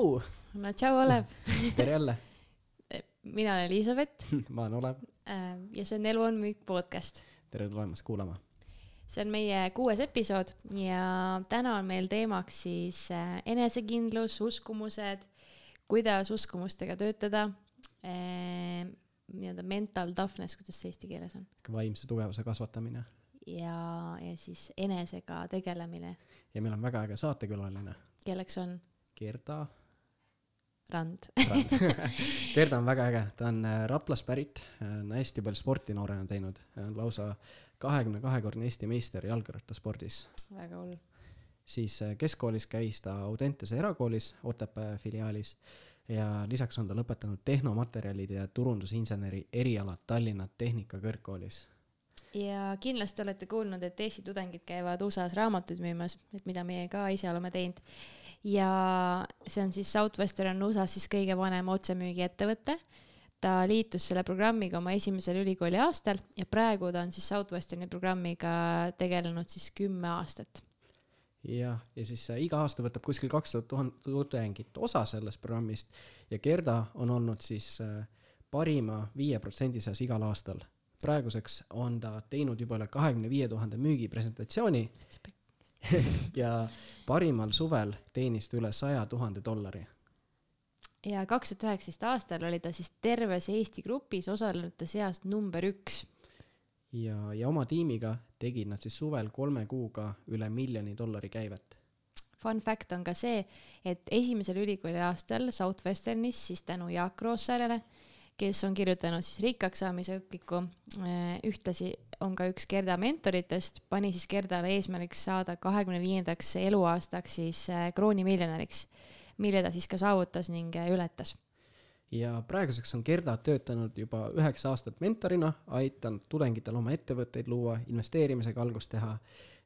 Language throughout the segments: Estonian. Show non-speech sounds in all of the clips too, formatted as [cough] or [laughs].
tšau. no tšau, Olev [laughs] tere jälle. mina olen Elizabeth [laughs] ma olen Olev. Äh, ja see on Elu on müük podcast. tere tulemast kuulama. see on meie kuues episood ja täna on meil teemaks siis äh, enesekindlus, uskumused, kuidas uskumustega töötada eh,, nii-öelda mental toughness, kuidas see eesti keeles on? vaimse tugevuse kasvatamine. ja, ja siis enesega tegelemine. ja meil on väga äge saatekülaline. kelleks on? Gerda Rand. [laughs] Gerda on väga äge, ta on äh, Raplast pärit, on hästi palju sporti noorena teinud, on lausa kahekümne kahekordne Eesti meister jalgrattaspordis. väga hull. siis äh, keskkoolis käis ta Audentese erakoolis, Otepää filiaalis. Ja lisaks on ta lõpetanud tehnomaterjalide ja turundusinseneri erialad Tallinna Tehnikakõrgkoolis ja kindlasti olete kuulnud, et Eesti tudengid käivad USA-s raamatuid müümas, et mida meie ka ise oleme teinud. ja see on siis Southwestern on USA-s siis kõige vanem otsemüügiettevõte. ta liitus selle programmiga oma esimesel ülikooli aastal ja praegu ta on siis Southwesterni programmiga tegelenud siis kümme aastat jah, ja siis iga aasta võtab kuskil kaks tuhat tudengit osa sellest programmist ja Gerda on olnud siis äh, parima viie protsendi seas igal aastal praeguseks on ta teinud juba üle kahekümne viie tuhande müügipresentatsiooni [laughs] ja parimal suvel teenis ta üle saja tuhande dollari. ja kaks tuhat üheksateist aastal oli ta siis terves Eesti grupis osalenute seas number üks. ja, ja oma tiimiga tegid nad siis suvel kolme kuuga üle miljoni dollari käivet Fun fact on ka see, et esimesel ülikooli aastal Southwesternis siis tänu Jaak Roossarele kes on kirjutanud siis rikkaks saamise õpiku. Äh, ühtlasi on ka üks Gerda mentoritest, pani siis Gerdale eesmärgiks saada kahekümne viiendaks eluaastaks siis äh, kroonimiljonäriks, mille ta siis ka saavutas ning äh, ületas ja praeguseks on Gerda töötanud juba üheksa aastat mentorina, aidanud tudengitel oma ettevõtteid luua, investeerimisega algust teha,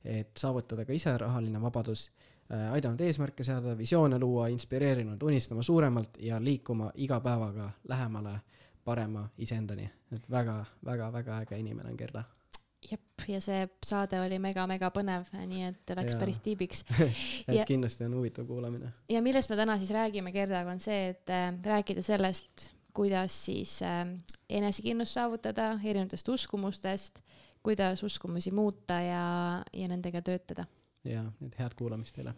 et saavutada ka ise rahaline vabadus, aidanud eesmärke seada, visioone luua, inspireerinud unistama suuremalt ja liikuma iga päevaga lähemale parema iseendani, et väga-väga-väga äge inimene on Gerda. jep, ja see saade oli mega-mega põnev, nii et läks ja. päris tiibiks [laughs] et ja, kindlasti on huvitav kuulamine. ja millest me täna siis räägime Gerdaga, on see, et äh, rääkida sellest, kuidas siis äh, enesekindlust saavutada, erinevatest uskumustest, kuidas uskumusi muuta ja, ja nendega töötada. ja, et head kuulamist teile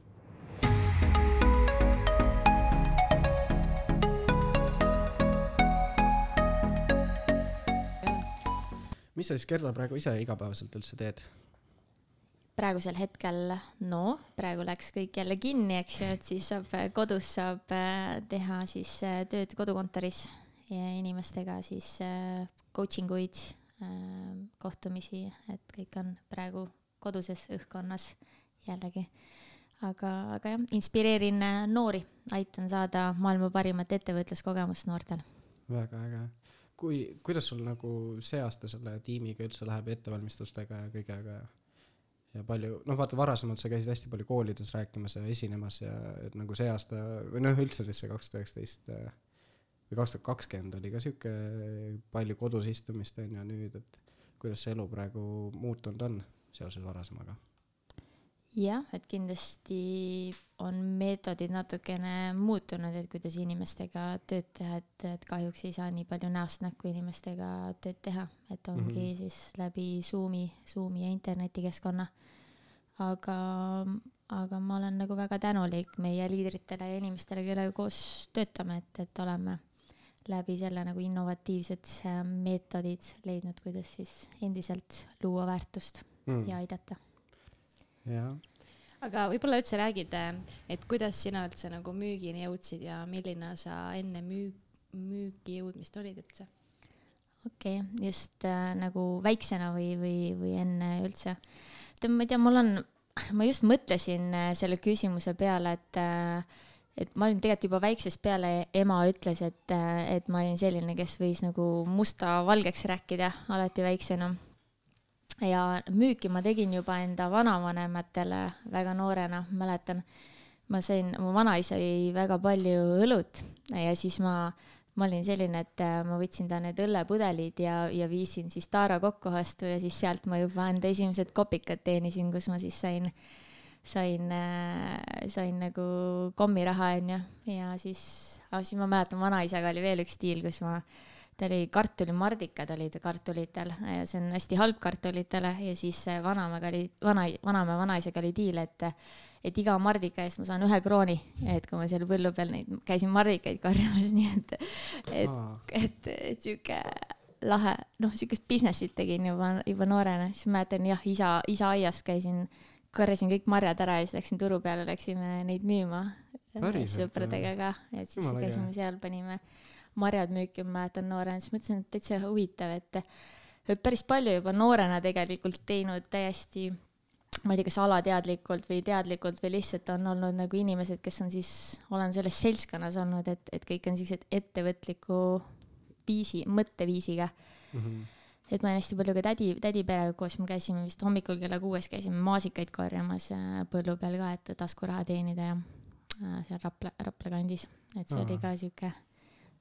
mis sa siis, Gerda, praegu ise igapäevaselt üldse teed? praegusel hetkel, no praegu läks kõik jälle kinni, eks ju, et siis saab kodus saab äh, teha siis äh, tööd kodukontoris ja inimestega siis äh, coaching uid, kohtumisi, et kõik on praegu koduses õhkkonnas jällegi. aga, aga jah, inspireerin noori, aitan saada maailma parimat ettevõtluskogemust noortel. väga äge kui, kuidas sul nagu see aasta selle tiimiga üldse läheb ettevalmistustega ja kõigega ja ja palju, noh, vaata varasemalt sa käisid hästi palju koolides rääkimas ja esinemas ja et nagu see aasta või noh, üldse siis see kaks tuhat üheksateist äh, või kaks tuhat kakskümmend oli ka sihuke palju kodus istumist on ju nüüd, et kuidas see elu praegu muutunud on seoses varasemaga jah, et kindlasti on meetodid natukene muutunud, et kuidas inimestega tööd teha, et, et kahjuks ei saa nii palju näost näkku inimestega tööd teha, et ongi mm -hmm. siis läbi Zoomi, Zoomi ja internetikeskkonna. aga, aga ma olen nagu väga tänulik meie liidritele ja inimestele, kellega koos töötame, et, et oleme läbi selle nagu innovatiivsed äh, meetodid leidnud, kuidas siis endiselt luua väärtust mm. ja aidata aga võib-olla üldse räägid, et kuidas sina üldse nagu müügini jõudsid ja milline sa enne müük, müüki jõudmist olid üldse? okei okay,, just äh, nagu väiksena või, või, või enne üldse. tead, ma ei tea, mul on, ma just mõtlesin äh, selle küsimuse peale, et äh, et ma olin tegelikult juba väiksest peale, ema ütles, et, äh, et ma olin selline, kes võis nagu musta valgeks rääkida alati väiksena ja müüki ma tegin juba enda vanavanematele väga noorena, mäletan. ma sain, mu vanaisa jõi väga palju õlut ja siis ma, ma olin selline, et äh, ma võtsin ta need õllepudelid ja, ja viisin siis Taara kokkuostu ja siis sealt ma juba enda esimesed kopikad teenisin, kus ma siis sain, sain äh,, sain nagu kommiraha onju ja siis, aga siis ma mäletan, vanaisaga oli veel üks diil, kus ma ta oli kartulimardikad olid kartulitel ja see on hästi halb kartulitele ja siis vanaemaga oli, vana, vanaema vanaisaga oli diil, et et iga mardika eest ma saan ühe krooni, et kui ma seal põllu peal neid, käisin mardikaid korjamas, [laughs] nii et, et, et, et sihuke lahe, noh, siukest business'it tegin juba, juba noorena, siis mäletan jah, isa, isa aiast käisin, korjasin kõik marjad ära ja siis läksin turu peale, läksime neid müüma sõpradega ka, et siis Jumala käisime seal, panime marjad müüki, ma mäletan noorena, siis mõtlesin, et täitsa huvitav, et, päris palju juba noorena tegelikult teinud täiesti ma ei tea, kas alateadlikult või teadlikult või lihtsalt on olnud nagu inimesed, kes on siis, olen selles seltskonnas olnud, et, et kõik on siuksed ettevõtliku viisi, mõtteviisiga mm. -hmm. et ma olen hästi palju ka tädi, tädiperega koos, me käisime vist hommikul kella kuues käisime maasikaid korjamas põllu peal ka, et taskuraha teenida ja äh, seal Rapla, Rapla kandis, et see Aha. oli ka siuke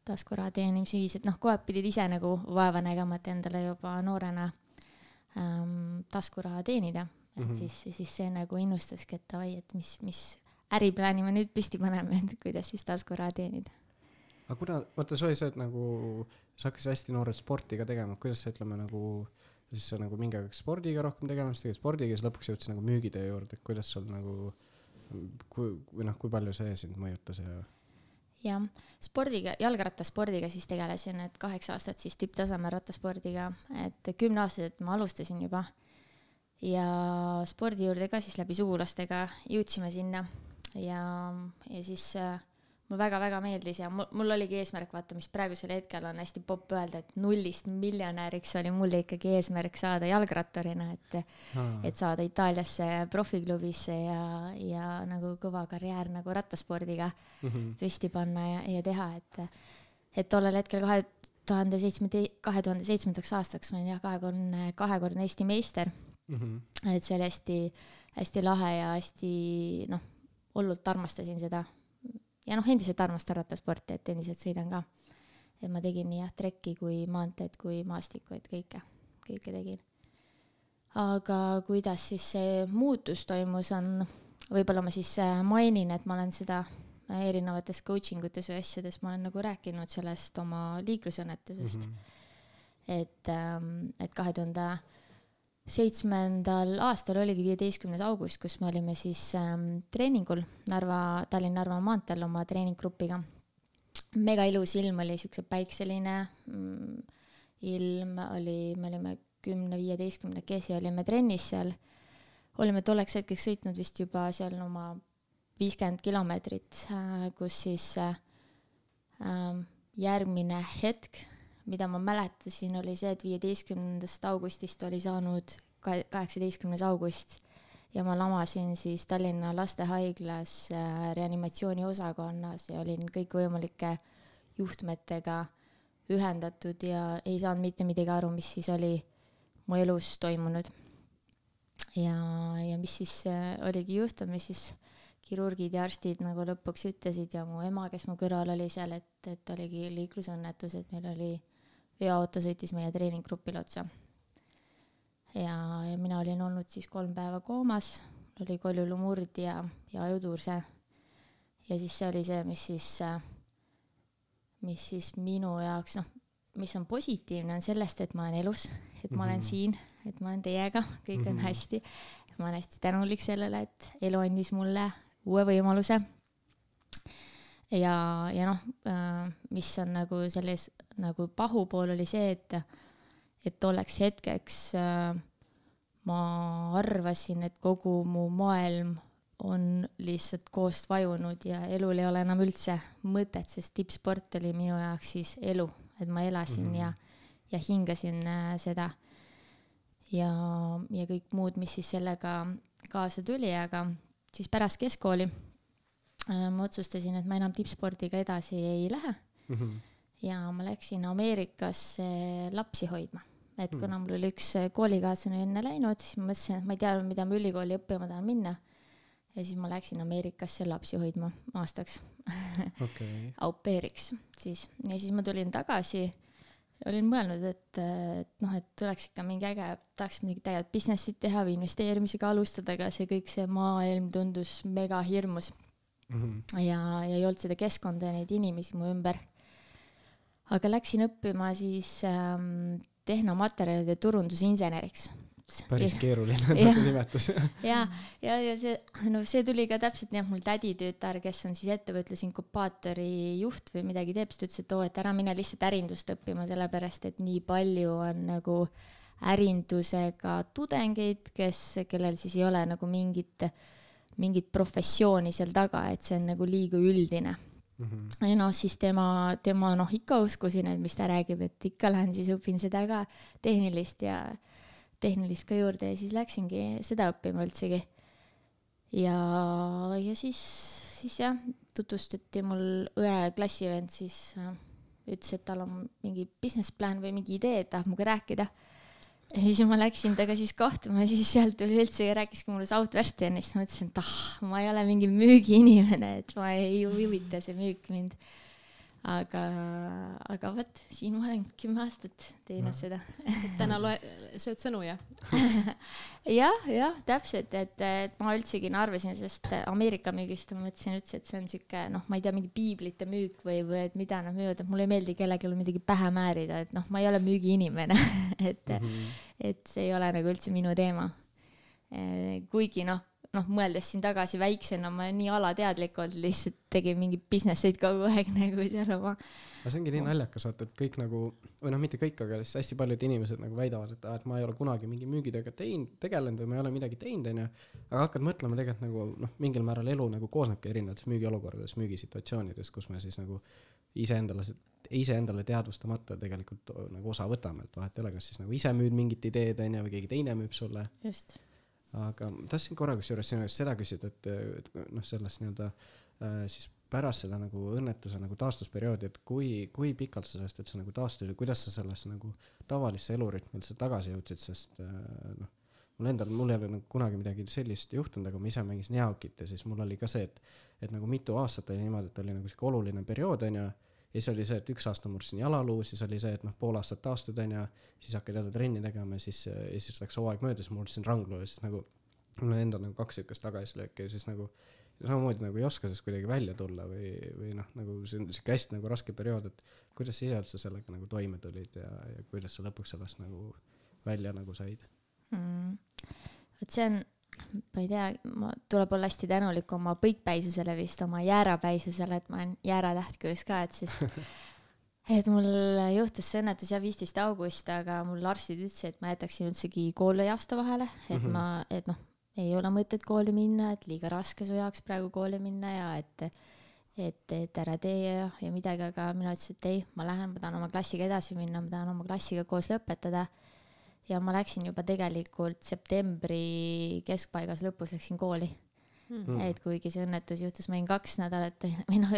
taskuraha teenimise viis, et noh, kogu aeg pidid ise nagu vaeva nägema, et endale juba noorena ähm, taskuraha teenida et mm -hmm. siis, siis see nagu innustaski, et davai, et mis, mis äriplaani me nüüd püsti paneme, et kuidas siis taskuraha teenida. aga kuna, vaata, sa olid see, et nagu sa hakkasid hästi noorelt sporti ka tegema, kuidas sa ütleme nagu, siis sa nagu mingi aeg spordiga rohkem tegema, siis tegid spordiga siis lõpuks jõudsid nagu müügitöö juurde, et kuidas sul nagu, kui, või noh, kui palju see sind mõjutas ja jah, spordiga, jalgrattaspordiga siis tegelesin, et kaheksa aastat siis tipptasemel rattaspordiga, et kümneaastaselt ma alustasin juba. Ja spordi juurde ka siis läbi sugulastega jõudsime sinna. Ja, ja siis äh, mulle väga-väga meeldis ja mul, mul oligi eesmärk, vaata, mis praegusel hetkel on hästi popp öelda, et nullist miljonäriks oli mul ikkagi eesmärk saada jalgratturina, et hmm. et saada Itaaliasse profiklubisse ja, ja nagu kõva karjäär nagu rattaspordiga mm -hmm. püsti panna ja, ja teha, et et tollel hetkel kahe tuhande seitsme, kahe tuhande seitsmendaks aastaks ma olin jah, kahekordne, kahekordne Eesti meister mm. -hmm. et see oli hästi, hästi lahe ja hästi noh, hullult armastasin seda. Ja noh, endiselt armastan rattasporti, et endiselt sõidan ka. et ma tegin nii jah, trekki kui maanteed kui maastikku, et kõike, kõike tegin. aga kuidas siis see muutus toimus, on, võib-olla ma siis äh, mainin, et ma olen seda äh, erinevates coaching utes või asjades ma olen nagu rääkinud sellest oma liiklusõnnetusest mm. -hmm. et, ähm, et kahe tuhande seitsmendal aastal oligi viieteistkümnes august, kus me olime siis ähm, treeningul Narva, Tallinn-Narva maanteel oma treeninggrupiga. mega ilus ilm oli, siukse päikseline mm, ilm oli, me olime kümne-viieteistkümnekesi olime trennis seal. olime tolleks hetkeks sõitnud vist juba seal oma viiskümmend kilomeetrit äh,, kus siis äh, äh, järgmine hetk mida ma mäletasin, oli see, et viieteistkümnendast augustist oli saanud kaheksateistkümnes august ja ma lamasin siis Tallinna Lastehaiglas äh, reanimatsiooni osakonnas ja olin kõikvõimalike juhtmetega ühendatud ja ei saanud mitte midagi aru, mis siis oli mu elus toimunud. ja, ja mis siis äh, oligi juhtum, mis siis kirurgid ja arstid nagu lõpuks ütlesid ja mu ema, kes mu kõrval oli seal, et, et oligi liiklusõnnetus, et meil oli veoauto sõitis meie treeninggrupile otsa. ja, ja mina olin olnud siis kolm päeva koomas, oli koljulumurd ja, ja ajuturse. ja siis see oli see, mis siis, mis siis minu jaoks, noh, mis on positiivne, on sellest, et ma olen elus, et ma olen mm -hmm. siin, et ma olen teiega, kõik on mm -hmm. hästi. ma olen hästi tänulik sellele, et elu andis mulle uue võimaluse ja, ja noh, äh, mis on nagu selles nagu pahupool oli see, et, et tolleks hetkeks äh, ma arvasin, et kogu mu maailm on lihtsalt koost vajunud ja elul ei ole enam üldse mõtet, sest tippsport oli minu jaoks siis elu, et ma elasin mm -hmm. ja, ja hingasin äh, seda. ja, ja kõik muud, mis siis sellega kaasa tuli, aga siis pärast keskkooli ma otsustasin, et ma enam tippspordiga edasi ei lähe mm. -hmm. ja ma läksin Ameerikasse lapsi hoidma. et mm -hmm. kuna mul oli üks koolikaaslane enne läinud, siis ma mõtlesin, et ma ei tea, mida ma ülikooli õppima tahan minna. ja siis ma läksin Ameerikasse lapsi hoidma aastaks okay. [laughs] au pair'iks siis ja siis ma tulin tagasi olin mõelnud, et, et noh, et oleks ikka mingi äge, tahaks mingit ägedat business'it teha või investeerimisega alustada, aga see kõik see maailm tundus mega hirmus mm. -hmm. ja, ja ei olnud seda keskkonda ja neid inimesi mu ümber. aga läksin õppima siis ähm, tehnomaterjalide turundusinseneriks päris keeruline [laughs] nagu nimetus [laughs] ja, ja, ja see, no see tuli ka täpselt nii, et mul täditüütar, kes on siis ettevõtlusinkubaatori juht või midagi teeb, siis ta ütles, et oo, et ära mine lihtsalt ärindust õppima, sellepärast et nii palju on nagu ärindusega tudengeid, kes, kellel siis ei ole nagu mingit, mingit professiooni seal taga, et see on nagu liiga üldine Mm -hmm. ja noh, siis tema, tema noh, ikka uskusin, et mis ta räägib, et ikka lähen siis õpin seda ka tehnilist ja tehnilist ka juurde ja siis läksingi seda õppima üldsegi. ja, ja siis, siis jah, tutvustati mul õe klassivend siis äh, ütles, et tal on mingi business plan või mingi idee, et tahab minuga rääkida. Ja siis ma läksin temaga siis kohtuma ja siis sealt tuli üldse ja rääkiski mulle Southwesternist, ma mõtlesin, et ah, ma ei ole mingi müügiinimene, et ma ei huvita see müük mind aga, aga vot siin ma olen kümme aastat teinud no. seda [laughs] täna loe, sööd sõnu ja [laughs] jah, jah, täpselt, et, et ma üldsegi arvasin, sest Ameerika müügist ma mõtlesin üldse, et see on sihuke noh, ma ei tea, mingi piiblite müük või, või et mida nad müüvad, et mulle ei meeldi kellelegi midagi pähe määrida, et noh, ma ei ole müügiinimene [laughs] et mm, -hmm. et see ei ole nagu üldse minu teema. kuigi noh noh, mõeldes siin tagasi väiksena, ma nii alateadlikult lihtsalt tegin mingeid business eid kogu aeg [laughs] nagu seal oma. aga see ongi nii naljakas, vaata, et kõik nagu, või noh, mitte kõik, aga lihtsalt hästi paljud inimesed nagu väidavad, et aa, et ma ei ole kunagi mingi müügitööga teinud, tegelenud või ma ei ole midagi teinud, onju. aga hakkad mõtlema tegelikult nagu noh, mingil määral elu nagu koosnebki erinevatest müügiolukordadest, müügisituatsioonidest, kus me siis nagu iseendale, iseendale teadvustamata tegelikult nagu osa võtame, et vahet ei ole, kas siis nagu ise müüd mingit ideed, onju, või keegi teine müüb sulle. just aga ma tahtsin korra kusjuures sinu käest seda küsida, et, et noh, sellest nii-öelda äh, siis pärast seda nagu õnnetuse nagu taastusperioodi, et kui, kui pikalt sa sellest üldse nagu taastusid ja kuidas sa sellest nagu tavalisse elurütmi üldse tagasi jõudsid, sest äh, noh, mul endal, mul ei ole nagu kunagi midagi sellist juhtunud, aga ma ise mängisin jäähokit ja siis mul oli ka see, et, et nagu mitu aastat oli niimoodi, et oli nagu sihuke oluline periood, onju ja siis oli see, et üks aasta murdsin jalaluu, siis oli see, et noh, pool aastat taastud onju, siis hakkad jälle trenni tegema siis, ja siis läks hooaeg mööda, siis murdsin ranglu ja siis nagu mul endal nagu kaks siukest tagasilööki ja siis nagu samamoodi nagu ei oska sellest kuidagi välja tulla või, või noh, nagu see on siuke hästi nagu raske periood, et kuidas sa ise üldse sellega nagu toime tulid ja, ja kuidas sa lõpuks sellest nagu välja nagu said mm.? vot see on ma ei tea, ma, tuleb olla hästi tänulik oma põikpäisusele vist, oma jäärapäisusele, et ma olen jääratähtkujuks ka, et siis [laughs] et mul juhtus see õnnetus jah, viisteist august, aga mul arstid ütlesid, et ma jätaksin üldsegi kooli aasta vahele, et mm -hmm. ma, et noh, ei ole mõtet kooli minna, et liiga raske su jaoks praegu kooli minna ja et et, et ära tee ja, ja midagi, aga mina ütlesin, et ei, ma lähen, ma tahan oma klassiga edasi minna, ma tahan oma klassiga koos lõpetada ja ma läksin juba tegelikult septembri keskpaigas lõpus läksin kooli. Mm.. et kuigi see õnnetus juhtus, ma olin kaks nädalat [laughs] või noh,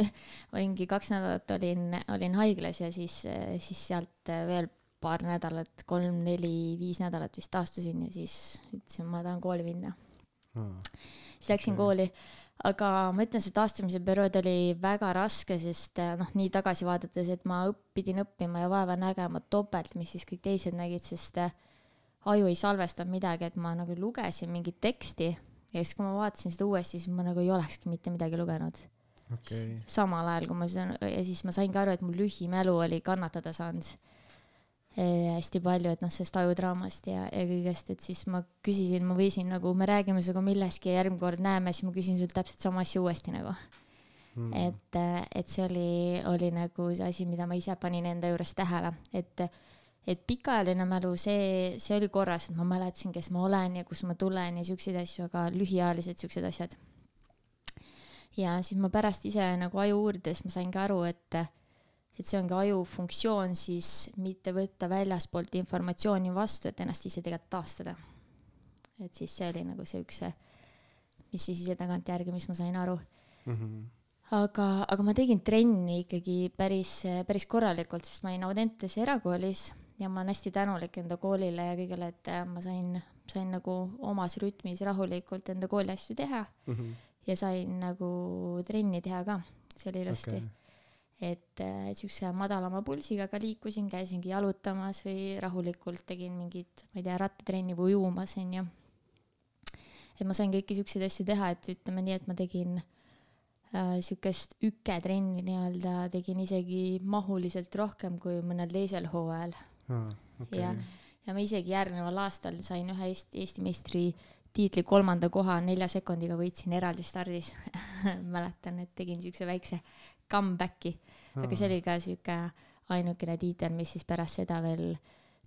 olingi kaks nädalat olin, olin haiglas ja siis, siis sealt veel paar nädalat, kolm-neli-viis nädalat vist taastusin ja siis ütlesin, ma tahan kooli minna. Mm.. siis läksin okay. kooli, aga ma ütlen, see taastumise periood oli väga raske, sest noh, nii tagasi vaadates, et ma õpp, pidin õppima ja vaeva nägema topelt, mis siis kõik teised nägid, sest äh, aju ei salvestanud midagi, et ma nagu lugesin mingit teksti ja siis, kui ma vaatasin seda uuesti, siis ma nagu ei olekski mitte midagi lugenud. Okay.. samal ajal, kui ma seda ja siis ma saingi aru, et mul lühimälu oli kannatada saanud. E, hästi palju, et noh, sellest ajudraamast ja, ja kõigest, et siis ma küsisin, ma võisin nagu, me räägime sinuga millestki ja järgmine kord näeme, siis ma küsin sult täpselt sama asja uuesti nagu. Hmm.. et, et see oli, oli nagu see asi, mida ma ise panin enda juures tähele, et et pikaajaline mälu, see, see oli korras, et ma mäletasin, kes ma olen ja kust ma tulen ja siukseid asju, aga lühiajalised siuksed asjad. ja siis ma pärast ise nagu aju uurides ma saingi aru, et, et see ongi aju funktsioon siis mitte võtta väljaspoolt informatsiooni vastu, et ennast ise tegelikult taastada. et siis see oli nagu see üks, mis siis ise tagantjärgi, mis ma sain aru mm. -hmm aga, aga ma tegin trenni ikkagi päris, päris korralikult, sest ma olin Audentes erakoolis ja ma olen hästi tänulik enda koolile ja kõigele, et äh, ma sain, sain nagu omas rütmis rahulikult enda kooli asju teha mm. -hmm. ja sain nagu trenni teha ka, see oli ilusti okay.. et äh, siukse madalama pulsiga ka liikusin, käisingi jalutamas või rahulikult tegin mingit, ma ei tea, rattatrenni või ujumas, onju. et ma sain kõiki siukseid asju teha, et ütleme nii, et ma tegin äh, siukest üketrenni nii-öelda, tegin isegi mahuliselt rohkem kui mõnel teisel hooajal okei. Ja, ja ma isegi järgneval aastal sain ühe Eesti, Eesti meistri tiitli kolmanda koha nelja sekundiga võitsin eraldi stardis. [laughs] Mäletan, et tegin siukse väikse comeback'i, aga see oli ka siuke ainukene tiitel, mis siis pärast seda veel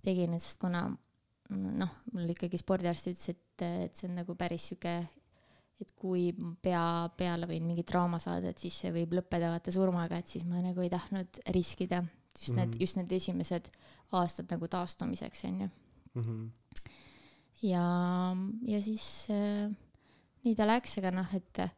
tegin, et sest kuna noh, mul ikkagi spordiarst ütles, et, et see on nagu päris siuke, et kui pea peale võin mingi trauma saada, et siis see võib lõppeda vaata surmaga, et siis ma nagu ei tahtnud riskida just need Mhm. just need esimesed aastad nagu taastumiseks onju Mhm. ja ja siis äh, nii ta läks aga noh et äh,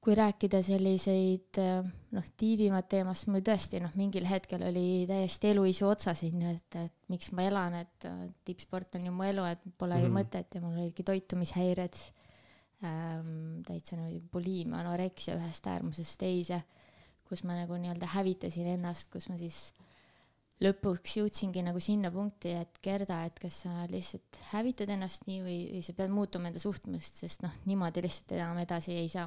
kui rääkida selliseid äh, noh tiivimat teemast mul tõesti noh mingil hetkel oli täiesti eluisu otsas onju et et miks ma elan et äh, tippsport on ju mu elu et pole ju Mhm. mõtet ja mul olidki toitumishäired ähm, täitsa nagu buliimia anoreksia ühest äärmusest teise kus ma nagu nii-öelda hävitasin ennast kus ma siis lõpuks jõudsingi nagu sinna punkti, et Gerda, et kas sa lihtsalt hävitad ennast nii või, või sa pead muutuma enda suhtumist, sest noh, niimoodi lihtsalt enam edasi ei saa.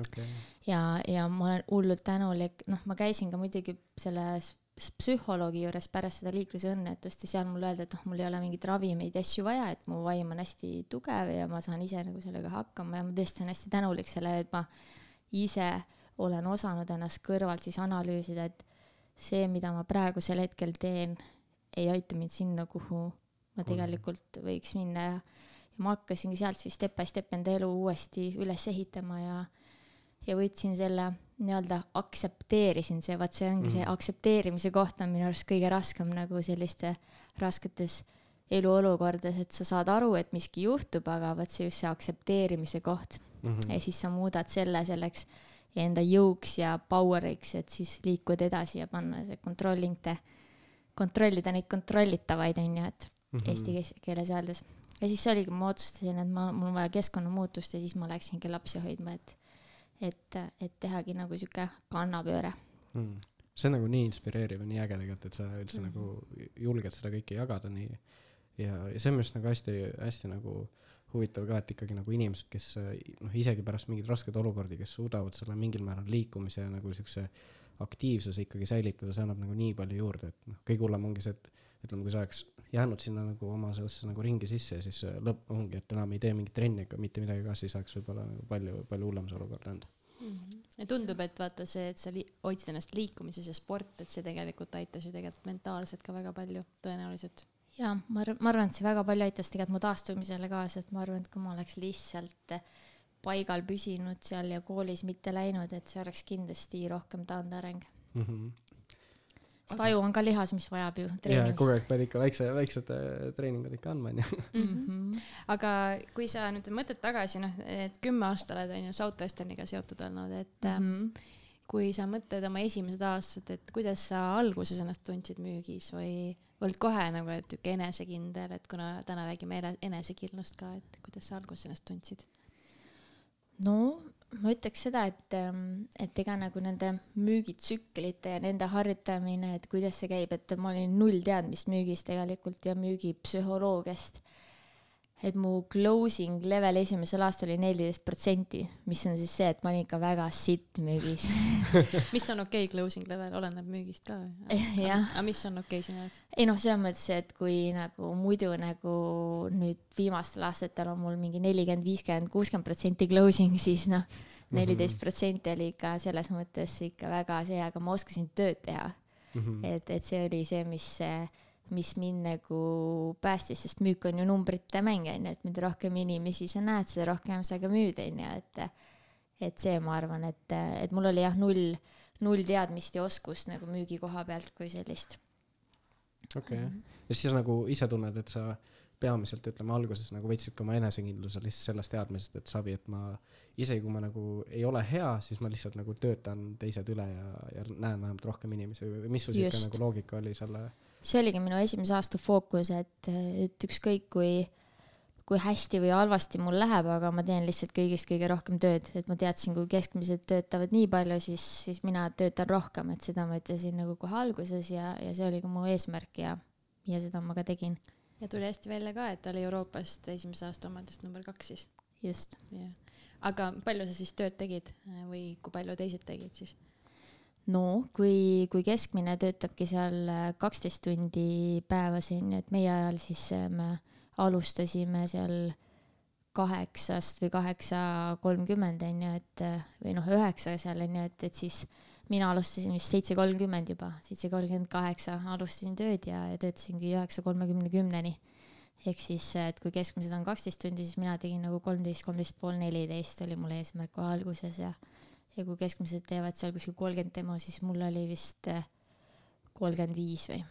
okei ja, ja ma olen hullult tänulik, noh, ma käisin ka muidugi selle s- s- psühholoogi juures pärast seda liiklusõnnetust ja seal mulle öeldi, et noh, mul ei ole mingeid ravimeid ja asju vaja, et mu vaim on hästi tugev ja ma saan ise nagu sellega hakkama ja ma tõesti olen hästi tänulik sellele, et ma ise olen osanud ennast kõrvalt siis analüüsida, et see, mida ma praegusel hetkel teen, ei aita mind sinna, kuhu ma tegelikult võiks minna ja, ja ma hakkasingi sealt siis step by step enda elu uuesti üles ehitama ja, ja võtsin selle nii-öelda aktsepteerisin see, vaat see ongi mm. see aktsepteerimise koht on minu arust kõige raskem nagu selliste rasketes eluolukordades, et sa saad aru, et miski juhtub, aga vot see just see aktsepteerimise koht Mhm. ja siis sa muudad selle selleks enda jõuks ja power'iks, et siis liikuda edasi ja panna see controlling te, kontrollida neid kontrollitavaid, on ju, et Mhm. eesti kees- keeles öeldes. ja siis see oligi, ma otsustasin, et ma, mul on vaja keskkonnamuutust ja siis ma läksingi lapsi hoidma, et, et, et tehagi nagu sihuke kannapööre. mm. see on nagu nii inspireeriv ja nii äge tegelikult, et sa üldse mm -hmm. nagu julged seda kõike jagada nii ja, ja see on minu arust nagu hästi, hästi nagu huvitav ka, et ikkagi nagu inimesed, kes noh, isegi pärast mingeid raskeid olukordi, kes suudavad selle mingil määral liikumise ja nagu siukse aktiivsuse ikkagi säilitada, see annab nagu nii palju juurde, et noh, kõige hullem ongi see, et ütleme, kui sa oleks jäänud sinna nagu oma sellesse nagu ringi sisse, siis lõpp ongi, et enam ei tee mingit trenni ega mitte midagi ka, siis oleks võib-olla nagu palju, palju hullem see olukord olnud. ja tundub, et vaata see, et sa hoidsid ennast liikumises ja sport, et see tegelikult aitas ju tegelikult mentaalselt ka väga palju tõenäoliselt. Ja ma arvan, ma arvan, et see väga palju aitas tegelikult mu taastumisele kaasa, et ma arvan, et kui ma oleks lihtsalt paigal püsinud seal ja koolis mitte läinud, et see oleks kindlasti rohkem taandareng. Mm -hmm. sest aju on ka lihas, mis vajab ju treenimist kogu aeg pead ikka väikse, väiksed treeningud ikka andma, onju. [laughs] -hmm. aga kui sa nüüd mõtled tagasi, noh, et kümme aastat oled onju Southwesterniga seotud olnud, et mm Mhm. -hmm. Kui sa mõtled oma esimesed aastad, et kuidas sa alguses ennast tundsid müügis või olid kohe nagu, et sihuke enesekindel, et kuna täna räägime ene- enesekindlust ka, et kuidas sa alguses ennast tundsid? no ma ütleks seda, et, ähm, et ega nagu nende müügitsüklite ja nende harjutamine, et kuidas see käib, et ma olin null teadmist müügist tegelikult ja müügipsühholoogiast. Et mu closing level esimesel aastal oli neliteist protsenti, mis on siis see, et ma olin ikka väga sitt müügis [laughs] mis on okei okay closing level, oleneb müügist ka jah, aga mis on okei okay sinu jaoks? ei noh, selles mõttes, et kui nagu muidu nagu nüüd viimastel aastatel on mul mingi nelikümmend, viiskümmend, kuuskümmend protsenti closing, siis noh, neliteist protsenti oli ikka selles mõttes ikka väga see, aga ma oskasin tööd teha. Mhm. et, et see oli see, mis, mis mind nagu päästis, sest müük on ju numbrite mäng, on ju, et mida rohkem inimesi sa näed, seda rohkem sa ka müüd, on ju, et et see, ma arvan, et, et mul oli jah, null, null teadmist ja oskust nagu müügi koha pealt kui sellist okei okay., ja siis nagu ise tunned, et sa peamiselt ütleme alguses nagu võtsid ka oma enesekindluse lihtsalt sellest teadmisest, et savi, et ma isegi kui ma nagu ei ole hea, siis ma lihtsalt nagu töötan teised üle ja, ja näen vähemalt rohkem inimesi või mis su siuke Just. nagu loogika oli selle see oligi minu esimese aasta fookus, et, et ükskõik kui, kui hästi või halvasti mul läheb, aga ma teen lihtsalt kõigist kõige rohkem tööd, et ma teadsin, kui keskmised töötavad nii palju, siis, siis mina töötan rohkem, et seda ma ütlesin nagu kohe alguses ja, ja see oli ka mu eesmärk ja, ja seda ma ka tegin. Ja tuli hästi välja ka, et oli Euroopast esimese aasta omadest number kaks siis. just. jah, aga palju sa siis tööd tegid või kui palju teised tegid siis? no kui, kui keskmine töötabki seal kaksteist tundi päevas onju, et meie ajal siis me äh, alustasime seal kaheksast või kaheksa kolmkümmend onju, et või noh, üheksa seal onju, et, et siis mina alustasin vist seitse kolmkümmend juba, seitse kolmkümmend kaheksa alustasin tööd ja, ja töötasingi üheksa kolmekümne kümneni. ehk siis, et kui keskmised on kaksteist tundi, siis mina tegin nagu kolmteist, kolmteist pool neliteist oli mul eesmärk kohe alguses ja ja kui keskmised teevad seal kuskil kolmkümmend demo, siis mul oli vist kolmkümmend viis või.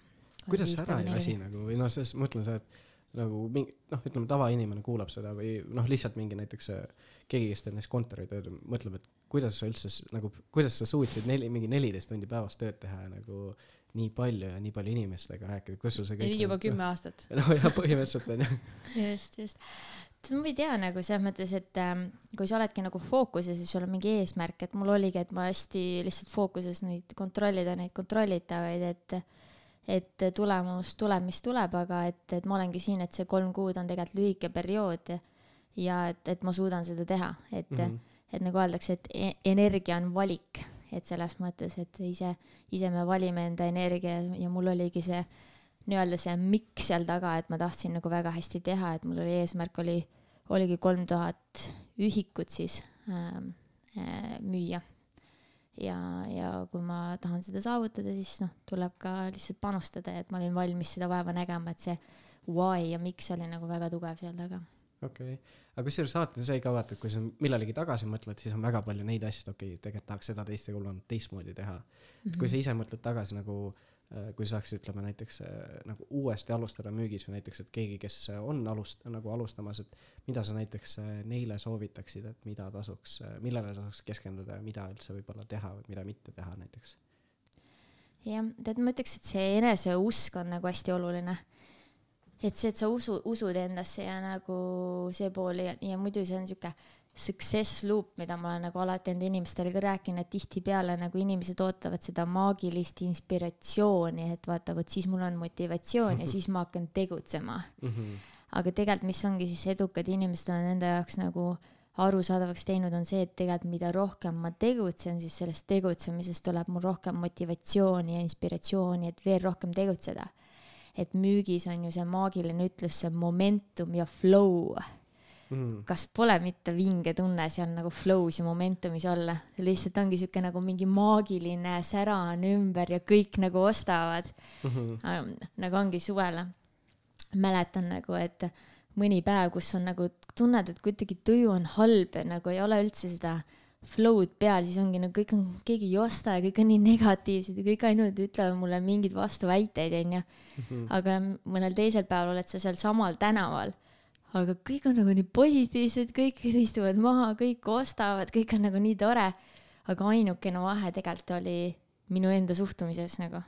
kuidas see ära ei väsi nagu või noh, selles mõtlen seda, et nagu mingi noh, ütleme tavainimene kuulab seda või noh, lihtsalt mingi näiteks äh, keegi, kes teeb näiteks kontoritööd, mõtleb, et kuidas sa üldse nagu, kuidas sa suutsid neli, mingi neliteist tundi päevas tööd teha ja nagu nii palju ja nii palju inimestega rääkida, kus sul see kõik. juba nagu, kümme aastat. [laughs] no jah, põhimõtteliselt onju. just, just. ma ei tea nagu selles mõttes, et ähm, kui sa oledki nagu fookuses ja sul on mingi eesmärk, et mul oligi, et ma hästi lihtsalt fookuses neid kontrollida, neid kontrollitavaid, et et tulemus tuleb, mis tuleb, aga et, et ma olengi siin, et see kolm kuud on tegelikult lühike periood ja et, et ma suudan seda teha, et mm, -hmm. Et nagu öeldakse, et e energia on valik, et selles mõttes, et ise, ise me valime enda energia ja mul oligi see nii-öelda see miks seal taga, et ma tahtsin nagu väga hästi teha, et mul oli eesmärk oli, oligi kolm tuhat ühikut siis ähm, äh, müüa ja, ja kui ma tahan seda saavutada, siis noh, tuleb ka lihtsalt panustada et ma olin valmis seda vaeva nägema, et see why ja miks oli nagu väga tugev seal taga. okei okay., aga kusjuures alati on see ka vaata, et kui sa millalegi tagasi mõtled, siis on väga palju neid asju, et okei okay,, tegelikult tahaks seda teist ja hullem teistmoodi teha mm. -hmm. kui sa ise mõtled tagasi nagu äh, kui saaks, ütleme näiteks äh, nagu uuesti alustada müügis või näiteks, et keegi, kes on alust-, nagu alustamas, et mida sa näiteks äh, neile soovitaksid, et mida tasuks, millele tasuks keskenduda ja mida üldse võib-olla teha või mida mitte teha näiteks? jah, tead, ma ütleks, et see eneseusk on nagu hästi oluline. Et see, et sa usu, usud endasse ja nagu see pool ja, ja muidu see on sihuke success loop, mida ma olen nagu alati enda inimestele ka rääkinud, et tihtipeale nagu inimesed ootavad seda maagilist inspiratsiooni, et vaata, vot siis mul on motivatsioon ja [laughs] siis ma hakkan tegutsema mm. -hmm. aga tegelikult, mis ongi siis edukad inimesed on enda jaoks nagu arusaadavaks teinud, on see, et tegelikult mida rohkem ma tegutsen, siis sellest tegutsemisest tuleb mul rohkem motivatsiooni ja inspiratsiooni, et veel rohkem tegutseda. Et müügis on ju see maagiline ütlus, see momentum ja flow mm.. kas pole mitte vinge tunne seal nagu flow's ja momentumis olla, lihtsalt ongi siuke nagu mingi maagiline sära on ümber ja kõik nagu ostavad mm. -hmm. nagu ongi suvele. mäletan nagu, et mõni päev, kus on nagu tunned, et kuidagi tuju on halb ja nagu ei ole üldse seda flow'd peal, siis ongi nagu kõik on, keegi ei osta ja kõik on nii negatiivsed ja kõik ainult ütlevad mulle mingeid vastuväiteid, onju. Mhm. aga mõnel teisel päeval oled sa seal samal tänaval aga kõik on nagu nii positiivsed, kõik istuvad maha, kõik ostavad, kõik on nagu nii tore. aga ainukene vahe tegelikult oli minu enda suhtumises nagu.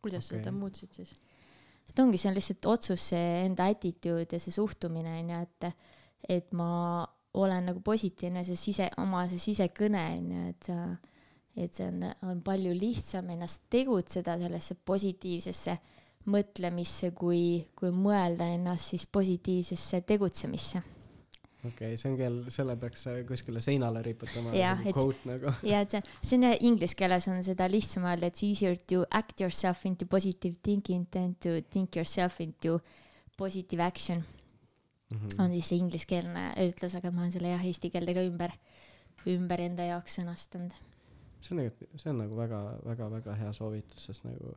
kuidas okay. sa seda muutsid siis? et ongi, see on lihtsalt otsus, see enda attitude ja see suhtumine on ju, et, et ma olen nagu positiivne, see sise, oma see sisekõne on ju, et et see on, on palju lihtsam ennast tegutseda sellesse positiivsesse mõtlemisse, kui, kui mõelda ennast siis positiivsesse tegutsemisse okei okay,, see on küll, selle peaks kuskile seinale riputama ja, nagu quote nagu. [laughs] ja, et see, see on inglise keeles on seda lihtsam öelda, it's easier to act yourself into positive thinking than to think yourself into positive action mm. -hmm. on siis see ingliskeelne ütlus, aga ma olen selle jah eesti keelde ka ümber, ümber enda jaoks sõnastanud. see on tegelikult, see on nagu väga-väga-väga hea soovitus, sest nagu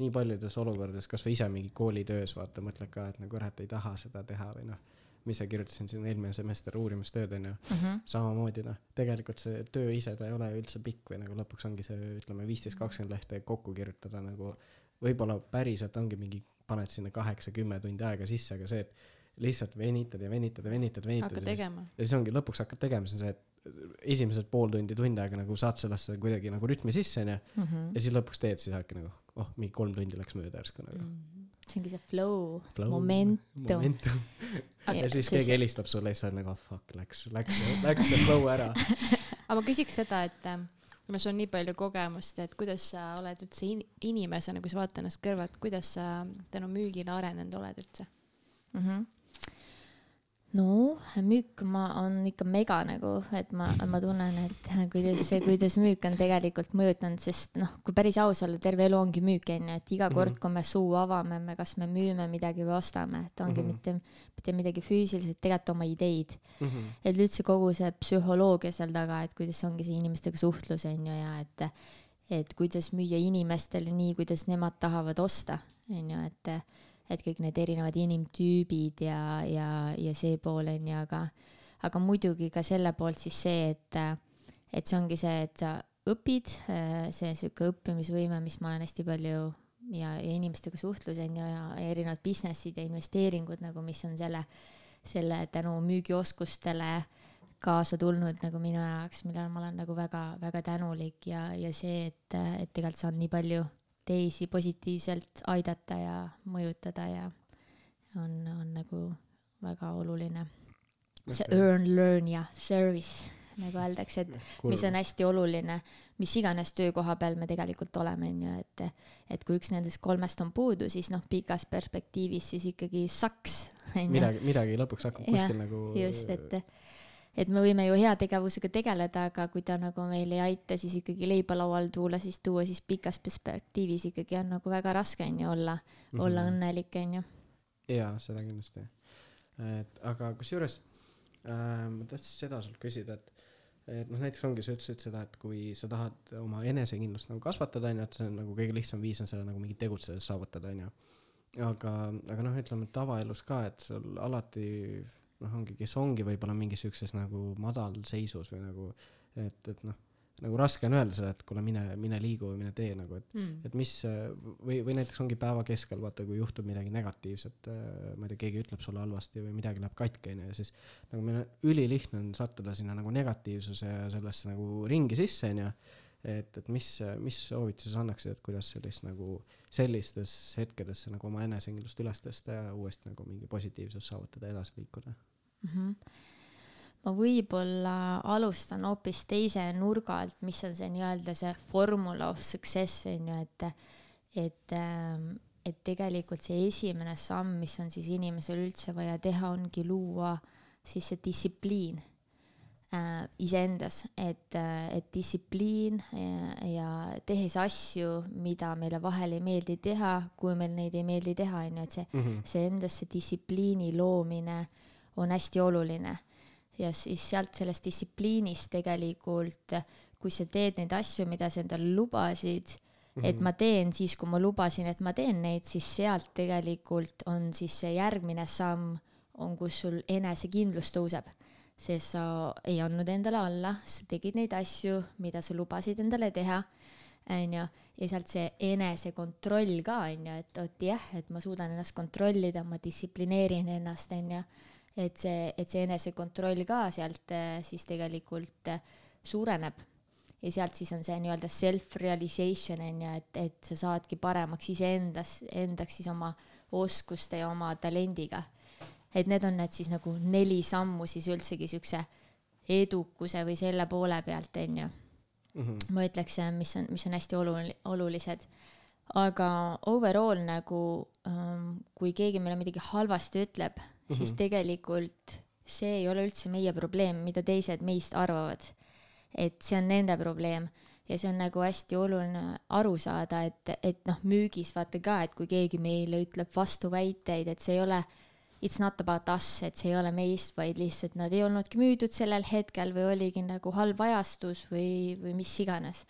nii paljudes olukordades, kasvõi ise mingi koolitöös vaata, mõtled ka, et nagu kurat, ei taha seda teha või noh, ma ise kirjutasin siin eelmine semester uurimustööd onju mm, -hmm. samamoodi noh, tegelikult see töö ise ta ei ole üldse pikk või nagu lõpuks ongi see, ütleme viisteist, kakskümmend lehte kokku kirjutada nagu võib-olla päriselt ongi mingi, paned sinna kaheksa-kümme tundi aega sisse, aga see, et lihtsalt venitad ja venitad ja venitad, venitad. hakkad tegema. ja siis ongi lõpuks hakkad tegema, siis on see, et esimesed pool tundi, tund aega nagu saad sellesse kuidagi nagu rütmi sisse onju mm -hmm. ja siis lõpuks teed, siis hakkad nagu oh, mingi kolm tundi läks mööda järsku nagu mm. -hmm. see ongi see flow, flow, momentum, momentum. [laughs] ja siis keegi helistab sulle ja siis sa oled nagu oh, fuck läks läks läks see flow ära [laughs] aga ma küsiks seda et äh, kuna sul on nii palju kogemust et kuidas sa oled üldse in inimesena kui sa vaatad ennast kõrvalt kuidas sa tänu müügile arenenud oled üldse mm -hmm no müük ma, on ikka mega nagu, et ma, ma tunnen, et kuidas, kuidas müük on tegelikult mõjutanud, sest noh, kui päris aus olla, terve elu ongi müük, onju, et iga kord, mhm. kui me suu avame, me kas me müüme midagi või ostame, et ongi mm -hmm. mitte, mitte midagi füüsiliselt, tegelikult oma ideid mm. -hmm. et üldse kogu see psühholoogia seal taga, et kuidas ongi see inimestega suhtlus, onju, ja et, et kuidas müüa inimestele nii, kuidas nemad tahavad osta, onju, et et kõik need erinevad inimtüübid ja, ja, ja see pool on ju, aga, aga muidugi ka selle poolt siis see, et, et see ongi see, et sa õpid, see sihuke õppimisvõime, mis ma olen hästi palju ja, ja inimestega suhtlus on ju ja erinevad business'id ja investeeringud nagu, mis on selle, selle tänu müügioskustele kaasa tulnud nagu minu jaoks, millele ma olen nagu väga-väga tänulik ja, ja see, et, et tegelikult saan nii palju teisi positiivselt aidata ja mõjutada ja on, on nagu väga oluline. see okay. earn, learn ja service nagu öeldakse, et cool. mis on hästi oluline, mis iganes töökoha peal me tegelikult oleme, on ju, et, et kui üks nendest kolmest on puudu, siis noh, pikas perspektiivis siis ikkagi saks. midagi, midagi lõpuks hakkab kuskil nagu. just, et et me võime ju heategevusega tegeleda, aga kui ta nagu meil ei aita, siis ikkagi leiba laual tuua, siis tuua, siis pikas perspektiivis ikkagi on nagu väga raske on ju olla mm, -hmm. olla õnnelik on ju. jaa, seda kindlasti. et aga kusjuures äh, ma tahtsin seda sult küsida, et et noh, näiteks ongi, sa ütlesid seda, et kui sa tahad oma enesekindlust nagu kasvatada, onju, et see on nagu kõige lihtsam viis on seda nagu mingi tegutsedes saavutada, onju. aga, aga noh, ütleme tavaelus ka, et sul alati noh, ongi, kes ongi võib-olla mingis siukses nagu madalseisus või nagu, et, et noh, nagu raske on öelda seda, et kuule, mine, mine liigu või mine tee nagu, et mm., et mis või, või näiteks ongi päeva keskel, vaata, kui juhtub midagi negatiivset, ma ei tea, keegi ütleb sulle halvasti või midagi läheb katki, onju, ja siis nagu meil on ülilihtne on sattuda sinna nagu negatiivsuse ja sellesse nagu ringi sisse, onju et, et mis, mis soovituse sa annaksid, et kuidas sellist nagu sellistes hetkedes nagu oma enesekindlust üles tõsta ja uuesti nagu mingi positiivsus saavutada, edasi liikuda mm. -hmm ma võib-olla alustan hoopis teise nurga alt, mis on see nii-öelda see formula of success on ju, et, et, ähm, et tegelikult see esimene samm, mis on siis inimesel üldse vaja teha, ongi luua siis see distsipliin äh, iseendas, et, äh, et distsipliin ja, ja tehes asju, mida meile vahel ei meeldi teha, kui meil neid ei meeldi teha, on ju, et see mm, -hmm. see endasse distsipliini loomine äh, on hästi oluline. ja siis sealt sellest distsipliinist tegelikult, kui sa teed neid asju, mida sa endale lubasid et mhm. ma teen siis, kui ma lubasin, et ma teen neid, siis sealt tegelikult on siis see järgmine samm, on, kus sul enesekindlus tõuseb sest sa ei andnud endale alla, sa tegid neid asju, mida sa lubasid endale teha, onju, ja sealt see enesekontroll ka onju, et vot jah, et ma suudan ennast kontrollida, ma distsiplineerin ennast onju et see, et see enesekontroll ka sealt äh, siis tegelikult äh, suureneb. ja sealt siis on see nii-öelda self-realization on ju, et, et sa saadki paremaks iseendas, endaks siis oma oskuste ja oma talendiga. et need on need siis nagu neli sammu siis üldsegi siukse edukuse või selle poole pealt, on ju. Mhm. ma ütleks, äh, mis on, mis on hästi olul-, olulised aga overall nagu ähm, kui keegi meile midagi halvasti ütleb, mm -hmm. siis tegelikult see ei ole üldse meie probleem, mida teised meist arvavad. et see on nende probleem ja see on nagu hästi oluline aru saada, et, et noh, müügis vaata ka, et kui keegi meile ütleb vastuväiteid, et see ei ole it's not about us, et see ei ole meist, vaid lihtsalt nad ei olnudki müüdud sellel hetkel või oligi nagu halb ajastus või, või mis iganes.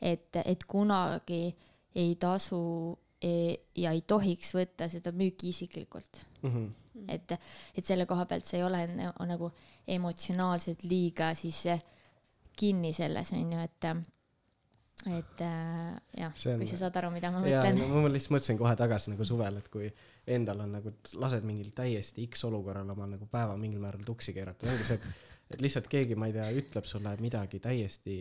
et, et kunagi ei tasu e, ja ei tohiks võtta seda müüki isiklikult mm. -hmm Mm. Et, et selle koha pealt sa ei ole nagu emotsionaalselt liiga siis eh, kinni selles on ju, et et äh, jah, kui sa saad aru, mida ma mõtlen. ma lihtsalt mõtlesin kohe tagasi nagu suvel, et kui endal on nagu, lased mingil täiesti X olukorral oma nagu päeva mingil määral tuksi keerata, ongi see, et lihtsalt keegi ma ei tea ütleb sulle midagi täiesti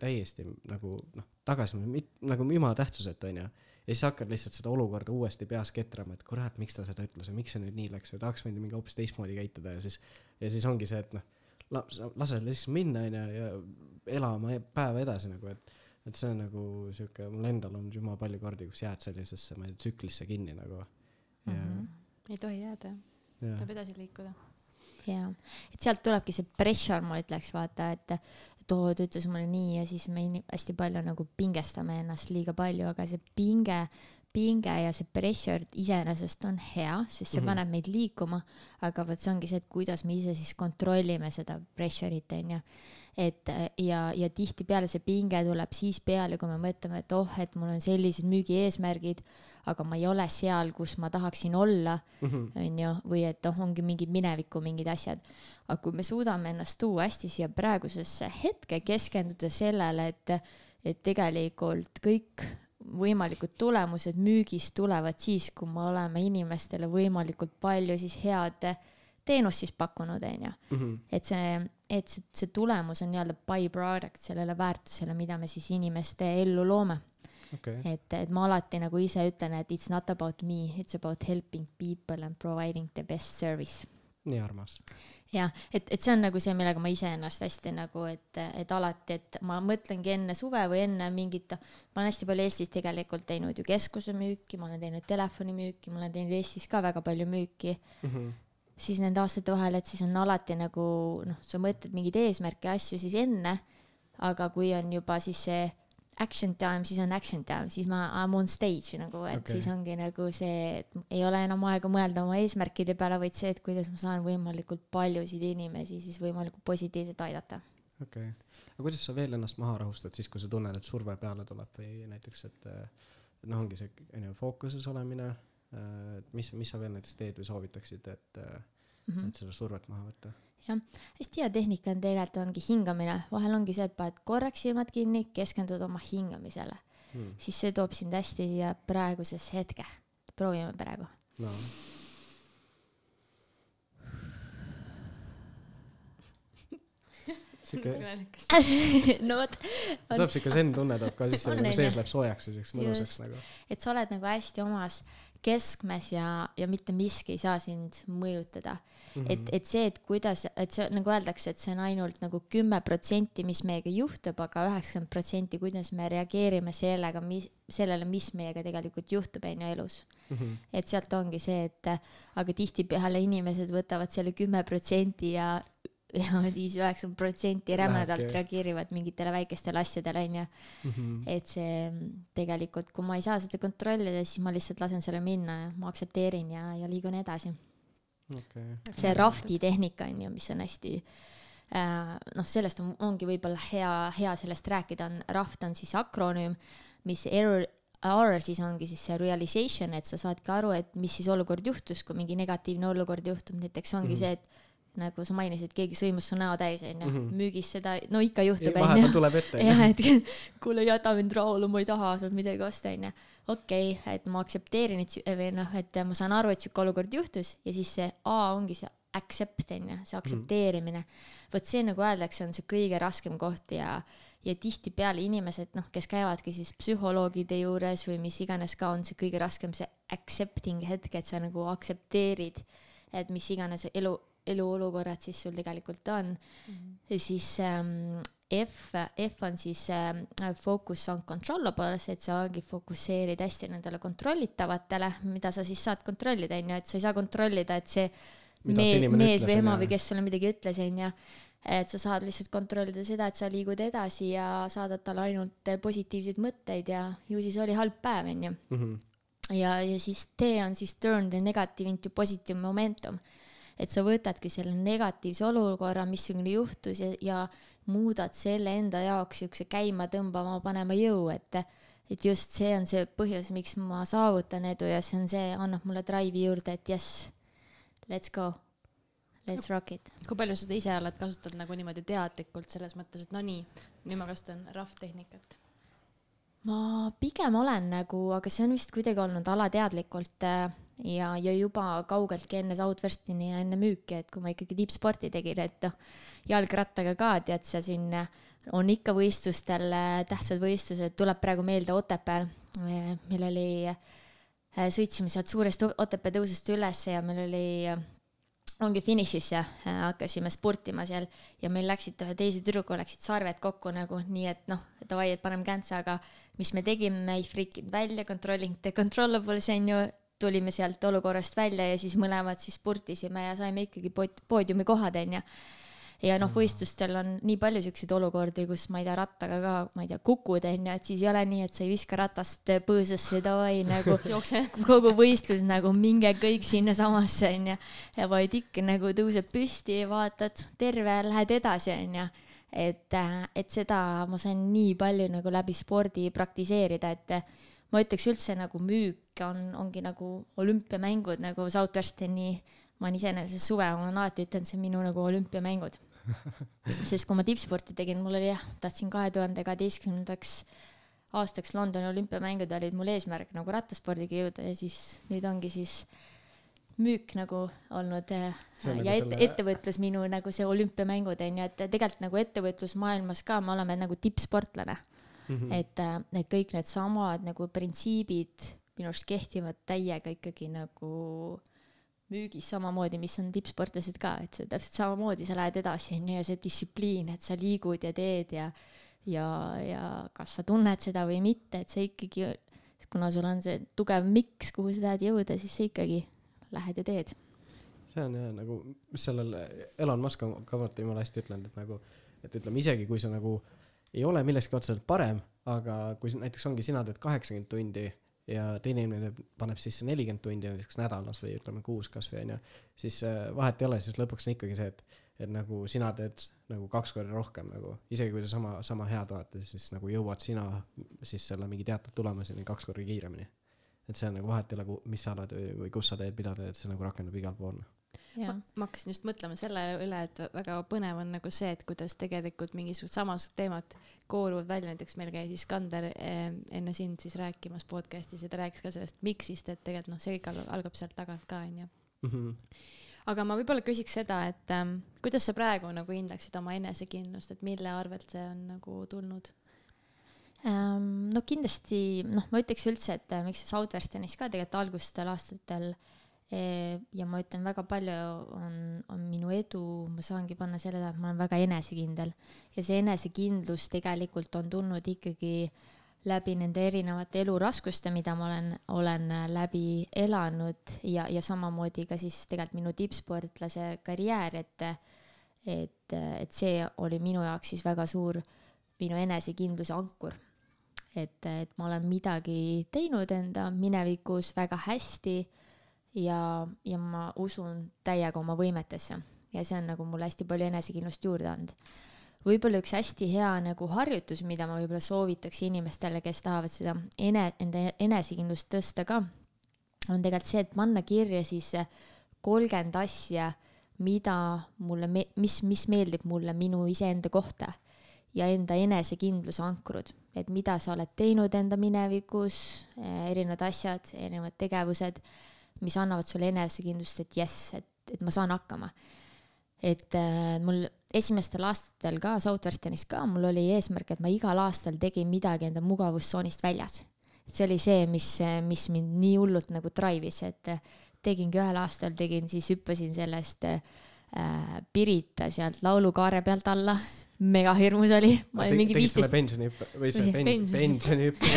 täiesti nagu noh tagasi nagu jumala tähtsuseta onju ja siis hakkad lihtsalt seda olukorda uuesti peas ketrama et kurat miks ta seda ütles ja miks see nüüd nii läks või tahaks võinud mingi hoopis teistmoodi käituda ja siis ja siis ongi see et noh la, lase lihtsalt minna onju ja ela oma päeva edasi nagu et et see on nagu sihuke mul endal on jumala palju kordi kus jääd sellisesse ma ei tea tsüklisse kinni nagu. Ja mm -hmm. ei tohi jääda. Tuleb edasi liikuda. Jaa, et sealt tulebki see pressure, ma ütleks, vaata, et et oo, ta ütles mulle nii ja siis me hästi palju nagu pingestame ennast liiga palju, aga see pinge, pinge ja see pressure iseenesest on hea, sest see mm -hmm. paneb meid liikuma, aga vot see ongi see, et kuidas me ise siis kontrollime seda pressure'it, onju et ja, ja tihtipeale see pinge tuleb siis peale, kui me mõtleme, et oh, et mul on sellised müügieesmärgid, aga ma ei ole seal, kus ma tahaksin olla, mhm. onju, või et oh, ongi mingid mineviku mingid asjad. aga kui me suudame ennast tuua hästi siia praegusesse hetke, keskenduda sellele, et, et tegelikult kõik võimalikud tulemused müügis tulevad siis, kui me oleme inimestele võimalikult palju siis head teenust siis pakkunud, onju. Mhm. et see, et see, see tulemus on nii-öelda by-product sellele väärtusele, mida me siis inimeste ellu loome okay.. et, et ma alati nagu ise ütlen, et it's not about me, it's about helping people and providing the best service. nii armas. jah, et, et see on nagu see, millega ma iseennast hästi nagu, et, et alati, et ma mõtlengi enne suve või enne mingit, ma olen hästi palju Eestis tegelikult teinud ju keskuse müüki, ma olen teinud telefonimüüki, ma olen teinud Eestis ka väga palju müüki mm. -hmm siis nende aastate vahel, et siis on alati nagu noh, sa mõtled mingeid eesmärke ja asju siis enne, aga kui on juba siis see action time, siis on action time, siis ma I m on stage nagu, et okay. siis ongi nagu see, et ei ole enam aega mõelda oma eesmärkide peale, vaid see, et kuidas ma saan võimalikult paljusid inimesi siis võimalikult positiivselt aidata. okei okay., aga kuidas sa veel ennast maha rahustad siis, kui sa tunned, et surve peale tuleb või näiteks, et noh, ongi see onju fookuses olemine mis, mis sa veel näiteks teed või soovitaksid, et mm, -hmm. et seda survet maha võtta? jah, hästi hea tehnika on tegelikult ongi hingamine, vahel ongi see, et paned korraks silmad kinni, keskendud oma hingamisele mm., siis see toob sind hästi siia praegusesse hetke. proovime praegu no.. [laughs] siuke [laughs] no vot. tuleb siuke zen tunne tuleb ka sisse, [laughs] nagu sees läheb soojaks ja siukseks mõnusaks nagu. et sa oled nagu hästi omas keskmes ja, ja mitte miski ei saa sind mõjutada mm. -hmm. et, et see, et kuidas, et see nagu öeldakse, et see on ainult nagu kümme protsenti, mis meiega juhtub aga, aga üheksakümmend protsenti, kuidas me reageerime sellega, mis, sellele, mis meiega tegelikult juhtub, on ju, elus mm. -hmm. et sealt ongi see, et aga tihtipeale inimesed võtavad selle kümme protsenti ja ja [laughs] siis üheksakümmend protsenti rämedalt reageerivad mingitele väikestele asjadele, onju. Mhm. et see tegelikult, kui ma ei saa seda kontrollida, siis ma lihtsalt lasen selle minna ja ma aktsepteerin ja, ja liigun edasi okay.. see rafti tehnika on ju, mis on hästi äh, noh, sellest on, ongi võib-olla hea, hea sellest rääkida, on raft on siis akronüüm, mis error R siis ongi siis see realization, et sa saadki aru, et mis siis olukord juhtus, kui mingi negatiivne olukord juhtub, näiteks ongi mm -hmm. see, et nagu sa mainisid, keegi sõimas su näo täis onju -hmm. müügis seda, no ikka juhtub onju. tuleb ette. [laughs] jah, et [laughs] kuule jäta mind rahule, ma ei taha sult midagi osta onju. okei okay,, et ma aktsepteerin, et või noh, et ma saan aru, et siuke olukord juhtus ja siis see A ongi see accept onju, see aktsepteerimine mm. vot see nagu öeldakse, on see kõige raskem koht ja ja tihtipeale inimesed, noh, kes käivadki siis psühholoogide juures või mis iganes ka on see kõige raskem, see accepting hetk, et sa nagu aktsepteerid, et mis iganes elu eluolukorrad siis sul tegelikult on mm. -hmm. ja siis ähm, F, F on siis äh, focus on controllables, et sa ongi fokusseerid hästi nendele kontrollitavatele, mida sa siis saad kontrollida, on ju, et sa ei saa kontrollida, et see me, mees või ema või kes sulle midagi ütles, on ju et sa saad lihtsalt kontrollida seda, et sa liigud edasi ja saadad talle ainult positiivseid mõtteid ja ju siis oli halb päev, onju. Mhm. ja, ja siis T on siis turn the negative into positive momentum et sa võtadki selle negatiivse olukorra, missugune juhtus ja, ja muudad selle enda jaoks siukse käima tõmbama, panema jõu, et et just see on see põhjus, miks ma saavutan edu ja see on see, annab mulle drive'i juurde, et jess, let's go, let's rock it. kui palju seda ise oled kasutanud nagu niimoodi teadlikult selles mõttes, et no nii, nüüd ma kasutan rough tehnikat? ma pigem olen nagu, aga see on vist kuidagi olnud alateadlikult äh, ja, ja juba kaugeltki enne Southwestini ja enne müüki, et kui ma ikkagi tippsporti tegin, et noh, jalgrattaga ka tead sa siin on ikka võistlustel tähtsad võistlused, tuleb praegu meelde Otepääl, meil oli, sõitsime sealt suurest Otepää tõusust üles ja meil oli ongi finišisse äh, hakkasime sportima seal. Ja meil läksid ühe teise tüdrukuga läksid sarved kokku nagu nii, et noh, davai, et paneme käntsa, aga mis me tegime, me ei frikinud välja, controlling the controllables on ju, tulime sealt olukorrast välja ja siis mõlemad siis spurtisime ja saime ikkagi poodiumi kohad onju. Ja noh, võistlustel on nii palju siukseid olukordi, kus ma ei tea, rattaga ka, ma ei tea, kukud onju, et siis ei ole nii, et sa ei viska ratast põõsasse, davai [laughs] nagu kogu võistlus nagu minge kõik sinnasamasse onju. ja vaid ikka nagu tõuseb püsti, vaatad terve, lähed edasi onju. Et, et seda ma sain nii palju nagu läbi spordi praktiseerida, et ma ütleks üldse nagu müük on, ongi nagu olümpiamängud nagu Southwesterni ma olen iseenesest suve, ma olen alati ütelnud, see on minu nagu olümpiamängud. [laughs] Sest kui ma tippsporti tegin, mul oli jah, tahtsin kahe tuhande kaheteistkümnendaks aastaks Londoni olümpiamängud olid mul eesmärk nagu rattaspordiga jõuda ja siis nüüd ongi siis müük nagu olnud äh, ja nagu et, selle... ettevõtlus minu nagu see olümpiamängud on ju, et tegelikult nagu ettevõtlusmaailmas ka me oleme nagu tippsportlane mm. -hmm. et, äh, et kõik needsamad nagu printsiibid minu arust kehtivad täiega ikkagi nagu äh, müügis samamoodi, mis on tippsportlased ka, et see täpselt samamoodi, sa lähed edasi, on ju, ja see distsipliin, et sa liigud ja teed ja ja, ja kas sa tunned seda või mitte, et sa ikkagi, kuna sul on see tugev miks, kuhu sa tahad jõuda, siis sa ikkagi lähed ja teed. see on jah nagu, sellel Elon Musk on ka vaata jumala hästi ütlenud, et nagu, et ütleme isegi kui sa nagu ei ole milleski otseselt parem, aga kui näiteks ongi sina teed kaheksakümmend tundi ja teine inimene paneb sisse nelikümmend tundi näiteks nädalas või ütleme kuus kasvõi onju, siis äh, vahet ei ole, siis lõpuks on ikkagi see, et, et nagu sina teed nagu kaks korda rohkem nagu, isegi kui te sama, sama head olete, siis nagu jõuad sina siis selle mingi teatud tulemuseni kaks korda kiiremini. et see on nagu vahet ei ole, mis sa oled või, või kus sa teed, mida teed, see nagu rakendub igal pool ma, ma hakkasin just mõtlema selle üle, et väga põnev on nagu see, et kuidas tegelikult mingisugused samasugused teemad kooruvad välja, näiteks meil käis Iskander eh, enne sind siis rääkimas podcast'is ja ta rääkis ka sellest miks'ist, et tegelikult noh, see kõik algab sealt tagant ka onju mm. -hmm. aga ma võib-olla küsiks seda, et ähm, kuidas sa praegu nagu hindaksid oma enesekindlust, et mille arvelt see on nagu tulnud? Um, no kindlasti, noh, ma ütleks üldse, et äh, miks see Southwesternis ka tegelikult algustel aastatel äh, ja ma ütlen, väga palju on, on minu edu, ma saangi panna selle taha, et ma olen väga enesekindel ja see enesekindlus tegelikult on tulnud ikkagi läbi nende erinevate eluraskuste, mida ma olen, olen läbi elanud ja, ja samamoodi ka siis tegelikult minu tippsportlase karjäär, et, et, et see oli minu jaoks siis väga suur minu enesekindluse ankur. et, et ma olen midagi teinud enda minevikus väga hästi ja, ja ma usun täiega oma võimetesse ja see on nagu mulle hästi palju enesekindlust juurde andnud. võib-olla üks hästi hea nagu harjutus, mida ma võib-olla soovitaks inimestele, kes tahavad seda ene, enda enesekindlust tõsta ka, on tegelikult see, et panna kirja siis kolmkümmend asja, mida mulle, mis, mis meeldib mulle minu iseenda kohta ja enda enesekindluse ankrud, et mida sa oled teinud enda minevikus, erinevad asjad, erinevad tegevused mis annavad sulle enesekindlust, et jess, et, et ma saan hakkama. et äh, mul esimestel aastatel ka Southwesternis ka, mul oli eesmärk, et ma igal aastal tegin midagi enda mugavustsoonist väljas. see oli see, mis, mis mind nii hullult nagu drive'is, et tegingi ühel aastal, tegin siis, hüppasin sellest äh, Pirita sealt laulukaare pealt alla mega hirmus oli. ma olin mingi viisteist. pensionihüppe või see pension, pensionihüppe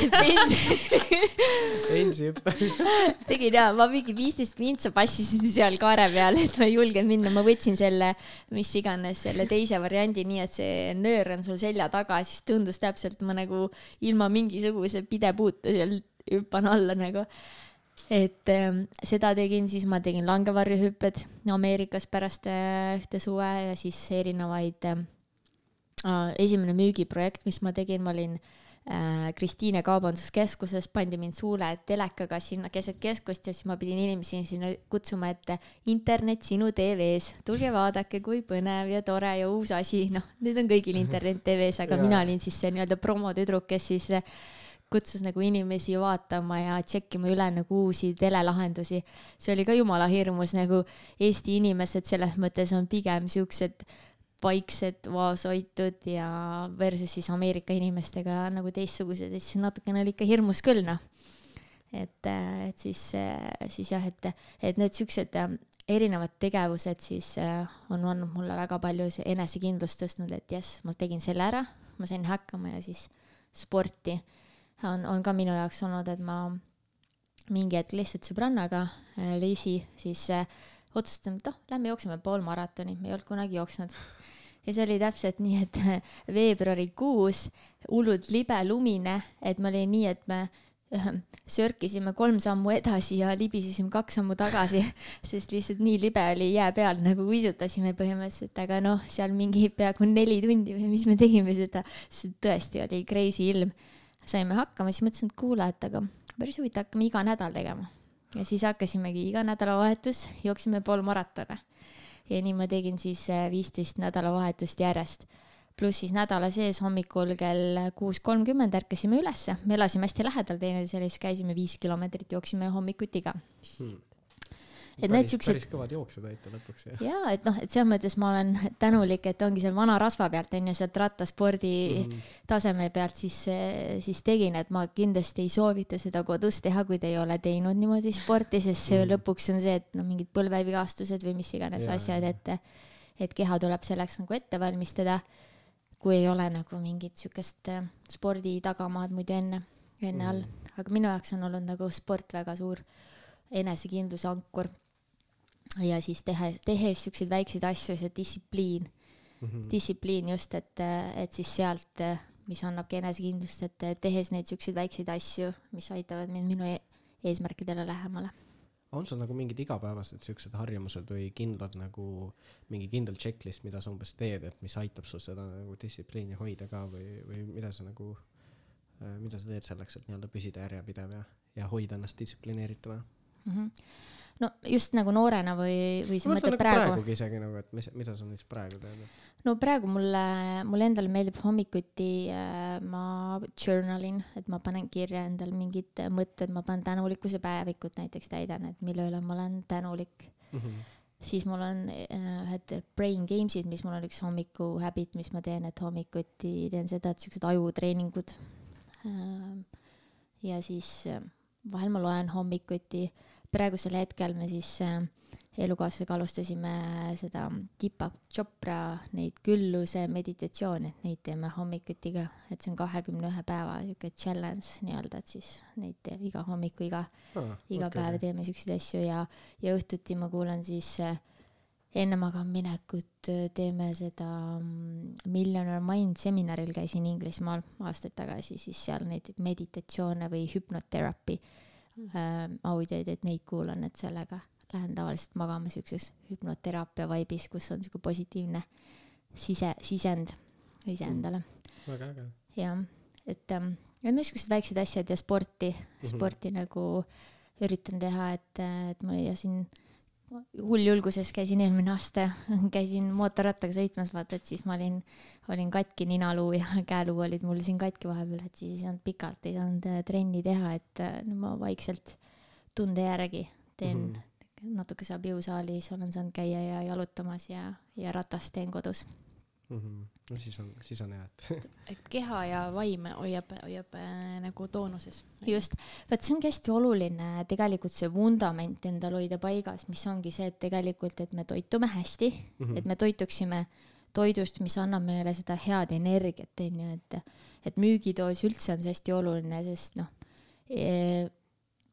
pensihüppe [laughs] tegin jaa, ma mingi viisteist pintsa passisin seal kaare peal, et ma ei julgenud minna, ma võtsin selle, mis iganes, selle teise variandi, nii et see nöör on sul selja taga, siis tundus täpselt, ma nagu ilma mingisuguse pidepuuta seal hüppan alla nagu et äh, seda tegin, siis ma tegin langevarjuhüpped Ameerikas pärast äh, ühte suve ja siis erinevaid äh, Äh, esimene müügiprojekt, mis ma tegin, ma olin äh, Kristiine kaubanduskeskuses, pandi mind suule telekaga sinna keset keskust ja siis ma pidin inimesi sinna kutsuma, et internet sinu TV-s, tulge vaadake, kui põnev ja tore ja uus asi, noh, nüüd on kõigil [laughs] internet TV-s, aga mina olin siis see nii-öelda promotüdruk, kes siis kutsus nagu inimesi vaatama ja tšekkima üle nagu uusi telelahendusi. see oli ka jumala hirmus, nagu Eesti inimesed selles mõttes on pigem siuksed vaiksed, vaoshoitud ja versus siis Ameerika inimestega nagu teistsugused, et siis natukene oli ikka hirmus küll noh. et, et siis, siis jah, et, et need siuksed erinevad tegevused siis on andnud mulle väga palju enesekindlust tõstnud, et jess, ma tegin selle ära, ma sain hakkama ja siis sporti on, on ka minu jaoks olnud, et ma mingi hetk lihtsalt sõbrannaga, äh, Liisi, siis äh, otsustasime, et noh, lähme jookseme pool maratoni, me ei olnud kunagi jooksnud. ja see oli täpselt nii, et veebruarikuus, hullult libe lumine, et ma olin nii, et me äh, sörkisime kolm sammu edasi ja libisesime kaks sammu tagasi, [laughs] sest lihtsalt nii libe oli jää peal, nagu uisutasime põhimõtteliselt, aga noh, seal mingi peaaegu neli tundi või mis me tegime seda, see tõesti oli crazy ilm saime hakkama, siis mõtlesin, et kuule, et aga päris huvitav, hakkame iga nädal tegema. ja siis hakkasimegi iga nädalavahetus, jooksime pool maratone. ja nii ma tegin siis eh, viisteist nädalavahetust järjest. pluss siis nädala sees hommikul kell kuus kolmkümmend ärkasime ülesse, me elasime hästi lähedal teineteisele, siis käisime viis kilomeetrit, jooksime hommikuti ka hmm et need siuksed. päris kõvad jooksud olite lõpuks jah. ja et noh, et selles mõttes ma olen tänulik, et ongi seal vana rasva pealt on ju sealt rattaspordi mm taseme pealt siis, siis tegin, et ma kindlasti ei soovita seda kodus teha, kui te ei ole teinud niimoodi sporti, sest see mm lõpuks on see, et noh, mingid põlvevigastused või mis iganes ja, asjad, et, et keha tuleb selleks nagu ette valmistada. kui ei ole nagu mingit siukest äh, spordi tagamaad muidu enne, enne mm all, aga minu jaoks on olnud nagu sport väga suur enesekindluse ankur ja siis teha, tehes siukseid väikseid asju, see distsipliin mm, -hmm. distsipliin just, et, et siis sealt, mis annabki enesekindlust, et tehes neid siukseid väikseid asju, mis aitavad mind minu e eesmärkidele lähemale. on sul nagu mingid igapäevased siuksed harjumused või kindlad nagu mingi kindel checklist, mida sa umbes teed, et mis aitab sul seda nagu distsipliini hoida ka või, või mida sa nagu, mida sa teed selleks, et nii-öelda püsida järjepidev ja, ja hoida ennast distsiplineerituna mm? -hmm no just nagu noorena või, või sa mõtled nagu praegu? praegugi isegi nagu, et mis, mida sa nüüd praegu teed? no praegu mulle, mulle endale meeldib hommikuti äh, ma journal in, et ma panen kirja endale mingid mõtted, ma panen tänulikkuse päevikut näiteks täidan, et mille üle ma olen tänulik mm. -hmm. siis mul on äh, ühed äh, brain games'id, mis mul on üks hommiku habit, mis ma teen, et hommikuti teen seda, et siuksed ajutreeningud äh,. ja siis äh, vahel ma loen hommikuti praegusel hetkel me siis äh, elukaaslasega alustasime seda Deepak Chopra neid külluse meditatsioone, et neid teeme hommikuti ka, et see on kahekümne ühe päeva sihuke challenge nii-öelda, et siis neid teeb iga hommiku, iga ah,, iga okay. päev teeme siukseid asju ja, ja õhtuti ma kuulan siis äh, enne magama minekut äh, teeme seda mm, Millionaire Mind seminaril käisin Inglismaal aastaid tagasi, siis seal neid meditatsioone või hüpnoterapi äh, audioid, et neid kuulan, et sellega lähen tavaliselt magama siukses hüpnoteraapia vaibis, kus on siuke positiivne sise, sisend iseendale mm.. väga äge. jah, et ähm, niisugused väiksed asjad ja sporti mm, -hmm. sporti nagu üritan teha, et, et ma ja siin hulljulguses käisin eelmine aasta, [laughs] käisin mootorrattaga sõitmas, vaata, et siis ma olin, olin katki ninaluu ja [laughs] käeluu olid mul siin katki vahepeal, et siis ei saanud pikalt, ei saanud äh, trenni teha, et äh, no ma vaikselt tunde järgi teen mm -hmm. natuke saab jõusaalis, olen saanud käia ja jalutamas ja, ja ratast teen kodus mm. -hmm. No siis on, siis on hea, et [laughs] et keha ja vaim hoiab, hoiab äh, nagu toonuses. just, vot see ongi hästi oluline tegelikult see vundament endal hoida paigas, mis ongi see, et tegelikult, et me toitume hästi mm, -hmm. et me toituksime toidust, mis annab meile seda head energiat, onju, et, et müügidoos üldse on see hästi oluline, sest noh e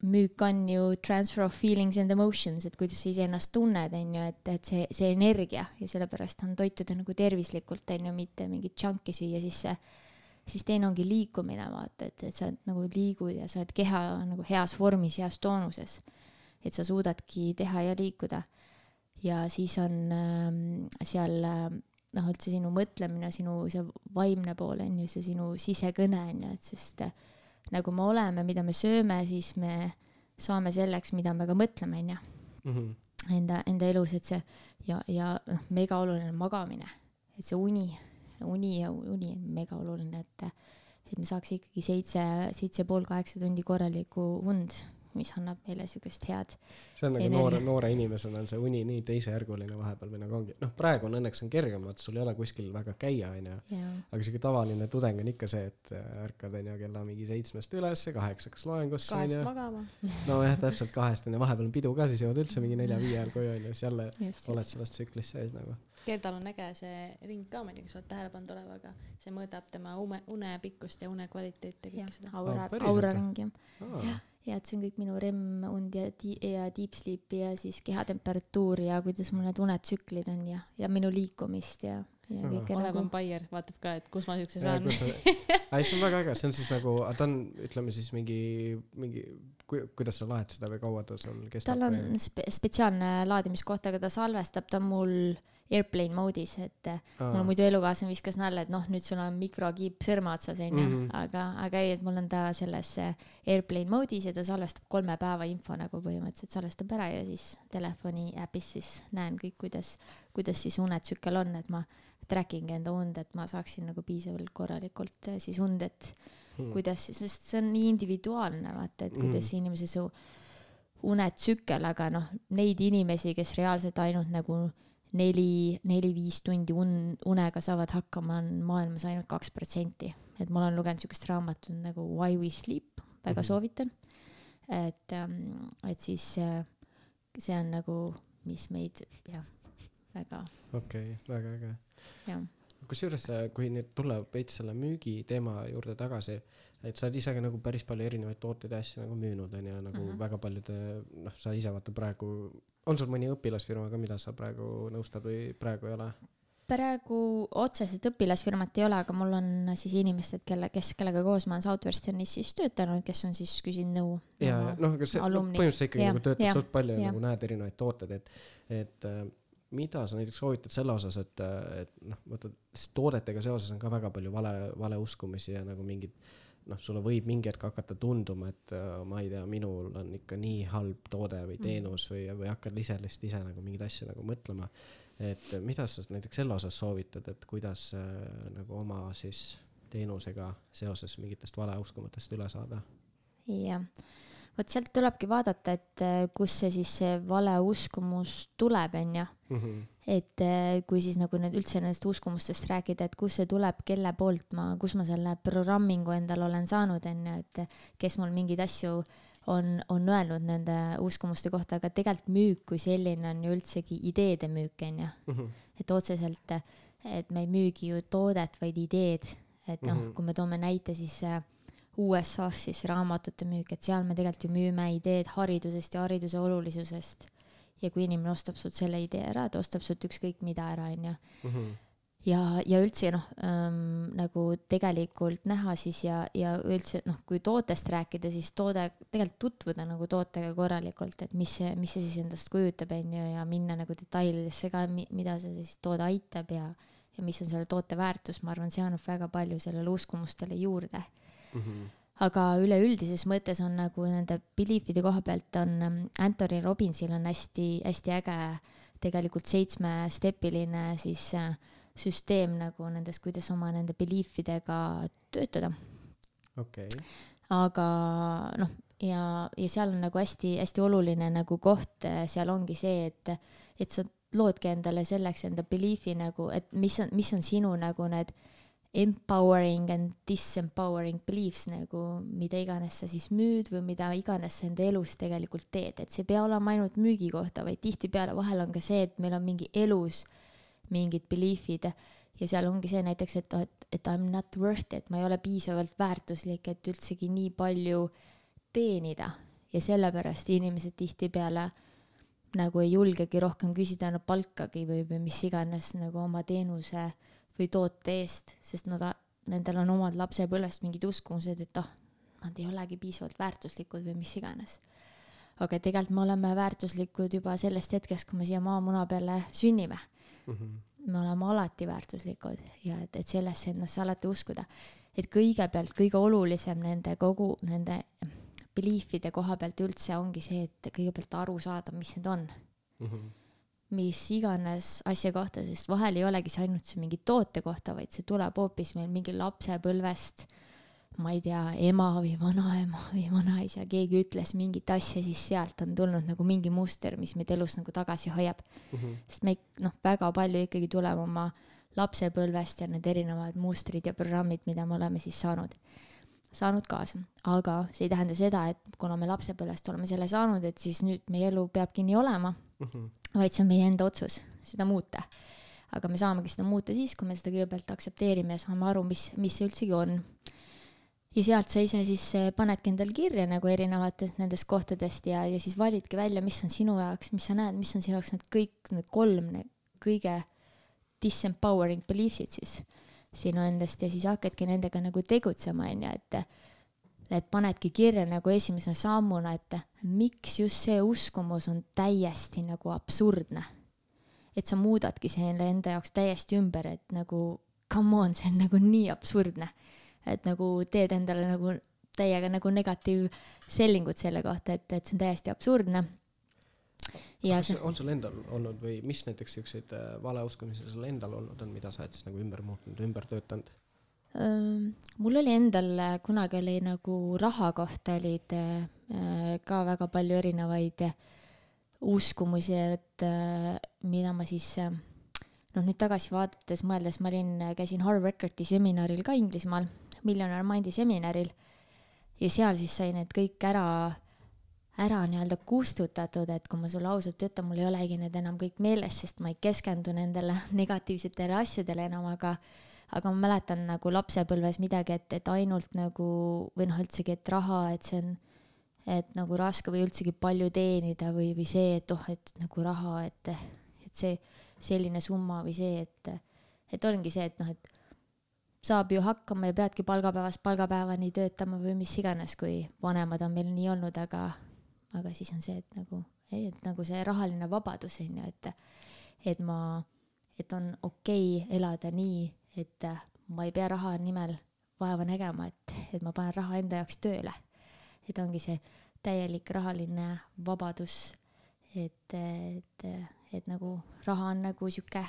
müük on ju transfer of feelings and emotions, et kuidas sa iseennast tunned, on ju, et, et see, see energia ja sellepärast on toituda nagu tervislikult, on ju, mitte mingit džanki süüa, siis see, siis teine ongi liikumine, vaata, et, et sa nagu liigud ja sa oled keha nagu heas vormis, heas toonuses. et sa suudadki teha ja liikuda. ja siis on äh, seal äh, noh, üldse sinu mõtlemine, sinu see vaimne pool on ju, see sinu sisekõne on ju, et sest äh, nagu me oleme, mida me sööme, siis me saame selleks, mida me ka mõtleme, onju. Mhm. Enda, enda elus, et see ja, ja noh, mega oluline on magamine, et see uni, uni ja uni on mega oluline, et, et me saaks ikkagi seitse, seitse pool, kaheksa tundi korralikku und mis annab meile siukest head. see on nagu noore, noore inimesena on see uni nii teisejärguline vahepeal või nagu ongi, noh, praegu on õnneks on kergem, vaata sul ei ole kuskil väga käia, onju. aga siuke tavaline tudeng on ikka see, et äh, ärkad onju kella mingi seitsmest ülesse, kaheksaks loengusse onju. kahest magama. nojah, täpselt kahest onju, vahepeal on pidu ka, siis jõuad üldse mingi nelja-viie ajal koju onju, siis jälle just, oled selles tsüklis sees nagu Gerdal on äge see ring ka, ma ei tea, kas sa oled tähele pannud olema, aga see mõõdab tema une, une pikkust ja une kvaliteeti ja kõike seda. aura, auraring jah. jah, ja et see on kõik minu REM-und ja di- ja deep sleep'i ja siis kehatemperatuuri ja kuidas mul need unetsüklid on ja, ja minu liikumist ja, ja kõike Olev nagu. on Bayer, vaatab ka, et kus ma siukse saan. ei, [laughs] see on väga äge, see on siis nagu, ta on, ütleme siis mingi, mingi, kuidas sa laed seda või kaua ta sul kestab? tal on spe spetsiaalne laadimiskoht, aga ta salvestab ta mul airplane mode'is, et Aa. mul muidu elukaaslane viskas nalja, et noh, nüüd sul on mikrokiip sõrme otsas onju mm, -hmm. aga, aga ei, et mul on ta selles airplane mode'is ja ta salvestab kolme päeva info nagu põhimõtteliselt salvestab ära ja siis telefoni äpis siis näen kõik, kuidas, kuidas siis unetsükkel on, et ma track ing enda und, et ma saaksin nagu piisavalt korralikult eh, siis und, et hmm. kuidas, sest see on nii individuaalne vaata, et kuidas hmm. inimese su unetsükkel, aga noh, neid inimesi, kes reaalselt ainult nagu neli, neli-viis tundi un-, unega saavad hakkama, on maailmas ainult kaks protsenti. et ma olen lugenud siukest raamatut nagu Why we sleep, väga mm -hmm. soovitan. et, ähm, et siis äh, see on nagu, mis meid jah, väga. okei okay,, väga äge. kusjuures, äh, kui nüüd tulla veits selle müügi teema juurde tagasi, et sa oled ise ka nagu päris palju erinevaid tooteid ja asju nagu müünud onju, nagu mm -hmm. väga paljude, noh, sa ise vaata praegu on sul mõni õpilasfirma ka, mida sa praegu nõustad või praegu ei ole? praegu otseselt õpilasfirmat ei ole, aga mul on siis inimesed, kelle, kes, kellega koos ma olen Southwesternis siis töötanud, kes on siis küsinud nõu. ja, ja noh, aga see no, põhimõtteliselt ikkagi ja, nagu töötad suht palju ja nagu näed erinevaid tooteid, et, et äh, mida sa näiteks soovitad selle osas, et, et noh, vaata toodetega seoses on ka väga palju vale, valeuskumisi ja nagu mingid noh, sulle võib mingi hetk hakata tunduma, et äh, ma ei tea, minul on ikka nii halb toode või mm. teenus või, või hakkad ise lihtsalt ise nagu mingeid asju nagu mõtlema. et mida sa näiteks selle osas soovitad, et kuidas äh, nagu oma siis teenusega seoses mingitest valeuskumatest üle saada? jah vot sealt tulebki vaadata, et äh, kust see siis see valeuskumus tuleb, onju. Et äh, kui siis nagu need üldse nendest uskumustest rääkida, et kust see tuleb, kelle poolt ma, kus ma selle programmingu endale olen saanud, onju, et kes mul mingeid asju on, on öelnud nende uskumuste kohta, aga tegelikult müük kui selline on ju üldsegi ideede müük, onju. Mhm. et otseselt, et me ei müügi ju toodet, vaid ideed, et noh, mhm. kui me toome näite, siis äh, USA-s siis raamatute müük, et seal me tegelikult ju müüme ideed haridusest ja hariduse olulisusest. Ja kui inimene ostab sult selle idee ära, ta ostab sult ükskõik mida ära, onju. Mhm. ja, ja üldse noh ähm,, nagu tegelikult näha siis ja, ja üldse noh, kui tootest rääkida, siis toode, tegelikult tutvuda nagu tootega korralikult, et mis see, mis see siis endast kujutab, onju, ja minna nagu detailidesse ka, mida see siis toode aitab ja, ja mis on selle toote väärtus, ma arvan, see annab väga palju sellele uskumustele juurde mm. -hmm. Aga üleüldises mõttes on nagu nende belief'ide koha pealt on ähm, Anthony Robbinsil on hästi-hästi äge tegelikult seitsmestepiline siis äh, süsteem nagu nendes, kuidas oma nende belief idega töötada. okei okay. aga noh, ja, ja seal on nagu hästi-hästi oluline nagu koht, äh, seal ongi see, et, et sa loodki endale selleks enda belief'i nagu, et mis on, mis on sinu nagu need empowering and disempowering beliefs nagu, mida iganes sa siis müüd või mida iganes sa enda elus tegelikult teed, et see ei pea olema ainult müügi kohta, vaid tihtipeale vahel on ka see, et meil on mingi elus mingid belief'id ja seal ongi see näiteks, et, et, et I m not worth it, ma ei ole piisavalt väärtuslik, et üldsegi nii palju teenida. Ja sellepärast inimesed tihtipeale nagu ei julgegi rohkem küsida no palkagi või, või mis iganes nagu oma teenuse äh, või toote eest, sest nad, nendel on omad lapsepõlvest mingid uskumused, et oh, nad ei olegi piisavalt väärtuslikud või mis iganes. aga tegelikult me oleme väärtuslikud juba sellest hetkest, kui me siia maamuna peale sünnime mm. -hmm. me oleme alati väärtuslikud ja et, et sellesse endasse alati uskuda. et kõigepealt kõige olulisem nende kogu nende belief'ide koha pealt üldse ongi see, et kõigepealt aru saada, mis need on mm. -hmm mis iganes asja kohta, sest vahel ei olegi see ainult see mingi toote kohta, vaid see tuleb hoopis meil mingi lapsepõlvest ma ei tea, ema või vanaema või vanaisa, keegi ütles mingit asja, siis sealt on tulnud nagu mingi muster, mis meid elus nagu tagasi hoiab mm. -hmm. sest me noh, väga palju ikkagi tuleme oma lapsepõlvest ja need erinevad mustrid ja programmid, mida me oleme siis saanud, saanud kaasa. aga see ei tähenda seda, et kuna me lapsepõlvest oleme selle saanud, et siis nüüd meie elu peabki nii olema mm, -hmm. Vaid see on meie enda otsus seda muuta. aga me saamegi seda muuta siis, kui me seda kõigepealt aktsepteerime ja saame aru, mis, mis see üldsegi on ja sealt sa ise siis eh, panedki endale kirja nagu erinevatest nendest kohtadest ja, ja siis validki välja, mis on sinu jaoks, mis sa näed, mis on sinu jaoks need kõik need kolm need kõige disempowering beliefs'id siis sinu endast ja siis hakkadki nendega nagu tegutsema, onju, et et panedki kirja nagu esimese sammuna, et miks just see uskumus on täiesti nagu absurdne. et sa muudadki selle enda jaoks täiesti ümber, et nagu come on, see on nagu nii absurdne et nagu teed endale nagu täiega nagu negatiivsellingut selle kohta, et, et see on täiesti absurdne. ja see on sul endal olnud või mis näiteks siukseid äh, valeuskumisi sul endal olnud on, mida sa oled siis nagu ümber muutnud, ümber töötanud? Mul oli endal, äh, kunagi oli nagu raha kohta olid äh, ka väga palju erinevaid uskumusi, et mida ma siis noh, nüüd tagasi vaadates mõeldes, ma olin, käisin Harvard Recordi seminaril ka Inglismaal Millionaire Mindi seminaril. Ja seal siis sai need kõik ära, ära nii-öelda kustutatud, et kui ma sulle ausalt ütlen, mul ei olegi need enam kõik meeles, sest ma ei keskendu nendele [laughs] negatiivsetele asjadele enam, aga aga ma mäletan nagu lapsepõlves midagi, et, et ainult nagu või noh, üldsegi, et raha, et see on, et nagu raske või üldsegi palju teenida või, või see, et oh, et nagu raha, et, et see selline summa või see, et, et ongi see, et noh, et saab ju hakkama ja peadki palgapäevast palgapäevani töötama või mis iganes, kui vanemad on meil nii olnud, aga, aga siis on see, et nagu, et nagu see rahaline vabadus on ju, et, et ma, et on okei okay elada nii, et ma ei pea raha nimel vaeva nägema, et, et ma panen raha enda jaoks tööle. et ongi see täielik rahaline vabadus, et, et, et nagu raha on nagu sihuke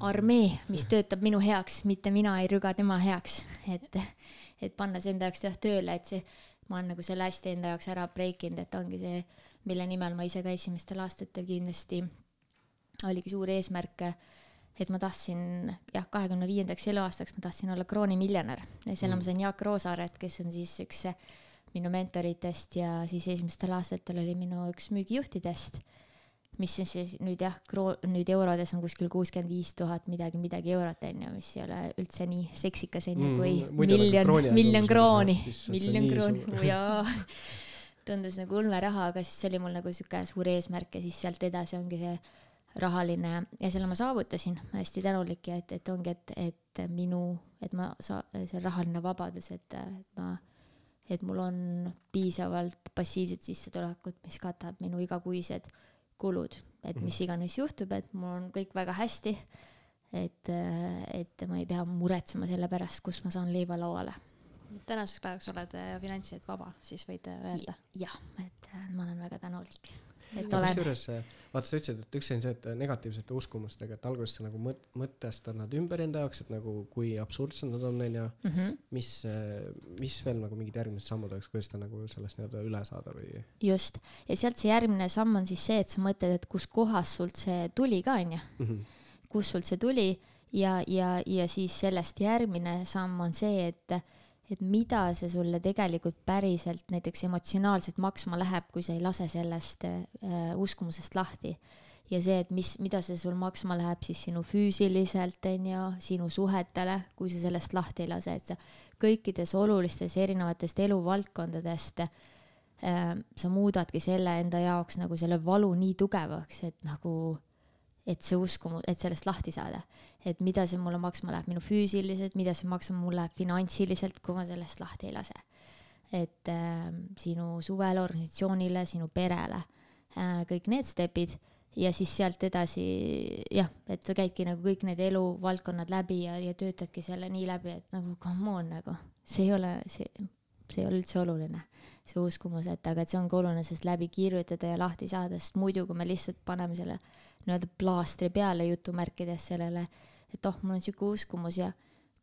armee, mis töötab minu heaks, mitte mina ei rüga tema heaks, et, et panna see enda jaoks jah tööle, et see, ma olen nagu selle hästi enda jaoks ära break inud, et ongi see, mille nimel ma ise ka esimestel aastatel kindlasti oligi suur eesmärk, et ma tahtsin jah, kahekümne viiendaks eluaastaks ma tahtsin olla kroonimiljonär ja selle mm. ma sain Jaak Roosaaret, kes on siis üks minu mentoritest ja siis esimestel aastatel oli minu üks müügijuhtidest mis on siis nüüd jah, nüüd eurodes on kuskil kuuskümmend viis tuhat midagi, midagi eurot on ju, mis ei ole üldse nii seksikas on ju, kui mm, miljon, miljon krooni, miljon krooni, jaa. [laughs] tundus nagu ulmeraha, aga siis see oli mul nagu sihuke suur eesmärk ja siis sealt edasi ongi see rahaline ja selle ma saavutasin, hästi tänulik ja et, et ongi, et, et minu, et ma saa-, see rahaline vabadus, et, et ma, et mul on piisavalt passiivset sissetulekut, mis katab minu igakuised kulud, et mis mhm. iganes juhtub, et mul on kõik väga hästi. et, et ma ei pea muretsema selle pärast, kust ma saan leiva lauale. tänaseks päevaks oled äh, finantsiliselt vaba, siis võid äh, öelda ja,? jah, et äh, ma olen väga tänulik et olen. kusjuures vaata, sa ütlesid, et üks on see, et negatiivsete uskumustega, et alguses sa nagu mõt-, mõtestad nad ümber enda jaoks, et nagu kui absurdsed nad on, onju. Mhm. mis, mis veel nagu mingid järgmised sammud oleks, kuidas ta nagu sellest nii-öelda üle saada või? just, ja sealt see järgmine samm on siis see, et sa mõtled, et kuskohast sult see tuli ka, onju. Mhm. kust sult see tuli ja, ja, ja siis sellest järgmine samm on see, et et mida see sulle tegelikult päriselt näiteks emotsionaalselt maksma läheb, kui sa ei lase sellest äh, uskumusest lahti. ja see, et mis, mida see sul maksma läheb siis sinu füüsiliselt, on ju, sinu suhetele, kui sa sellest lahti ei lase, et sa kõikides olulistes erinevatest eluvaldkondadest äh, sa muudadki selle enda jaoks nagu selle valu nii tugevaks, et nagu et see uskumus, et sellest lahti saada. et mida see mulle maksma läheb, minu füüsiliselt, mida see maksma mul läheb finantsiliselt, kui ma sellest lahti ei lase. et äh, sinu suvele, organisatsioonile, sinu perele äh,, kõik need stepid ja siis sealt edasi jah, et sa käidki nagu kõik need eluvaldkonnad läbi ja, ja töötadki selle nii läbi, et nagu come on nagu, see ei ole, see, see ei ole üldse oluline, see uskumus, et aga et see ongi oluline sellest läbi kirjutada ja lahti saada, sest muidu, kui me lihtsalt paneme selle nii-öelda plaastri peale jutumärkides sellele, et oh, mul on sihuke uskumus ja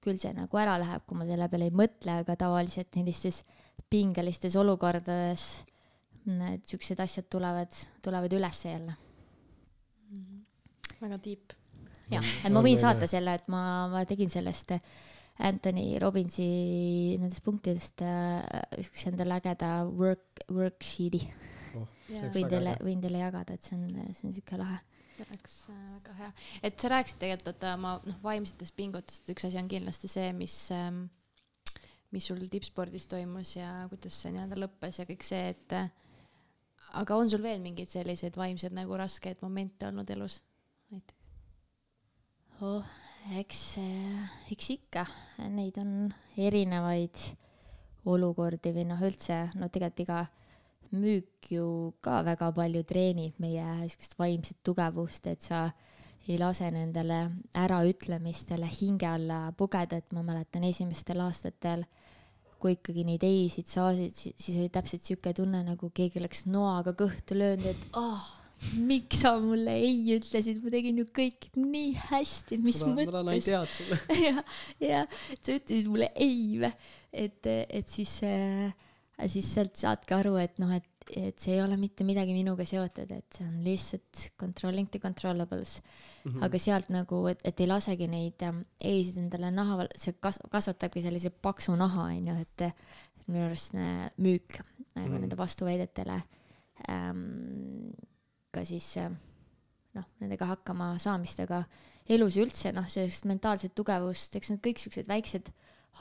küll see nagu ära läheb, kui ma selle peale ei mõtle, aga tavaliselt sellistes pingelistes olukordades need siuksed asjad tulevad, tulevad ülesse jälle mm. -hmm. väga deep. jah, et ma võin saata selle, et ma, ma tegin sellest Anthony Robbinsi nendest punktidest äh, üks endale ägeda work, worksheet'i oh,. võin teile, võin teile jagada, et see on, see on siuke lahe see oleks äh, väga hea, et sa rääkisid tegelikult, et oma noh, vaimsetest pingutustest üks asi on kindlasti see, mis ähm, mis sul tippspordis toimus ja kuidas see nii-öelda lõppes ja kõik see, et äh, aga on sul veel mingeid selliseid vaimseid nagu raskeid momente olnud elus? Näiteks? oh, eks, eks ikka, neid on erinevaid olukordi või noh, üldse no tegelikult iga müük ju ka väga palju treenib meie siukest vaimset tugevust, et sa ei lase nendele äraütlemistele hinge alla pugeda, et ma mäletan esimestel aastatel, kui ikkagi neid ei-sid saasid, siis oli täpselt siuke tunne, nagu keegi oleks noaga kõhtu löönud, et ah oh,, miks sa mulle ei ütlesid, ma tegin ju kõik nii hästi, mis ma, mõttes. ma tahan ainult head sulle. [laughs] ja, ja sa ütlesid mulle ei või, et, et siis äh, siis sealt saadki aru, et noh, et, et see ei ole mitte midagi minuga seotud, et see on lihtsalt controlling the controllables mm. -hmm. aga sealt nagu, et, et ei lasegi neid ähm, ei-sid endale naha, see kas-, kasvatabki sellise paksu naha, on ju, et minu arust müük nagu mm -hmm. nende vastuväidetele ähm, ka siis äh, noh, nendega hakkama saamist, aga elus üldse noh, sellist mentaalset tugevust, eks need kõik siuksed väiksed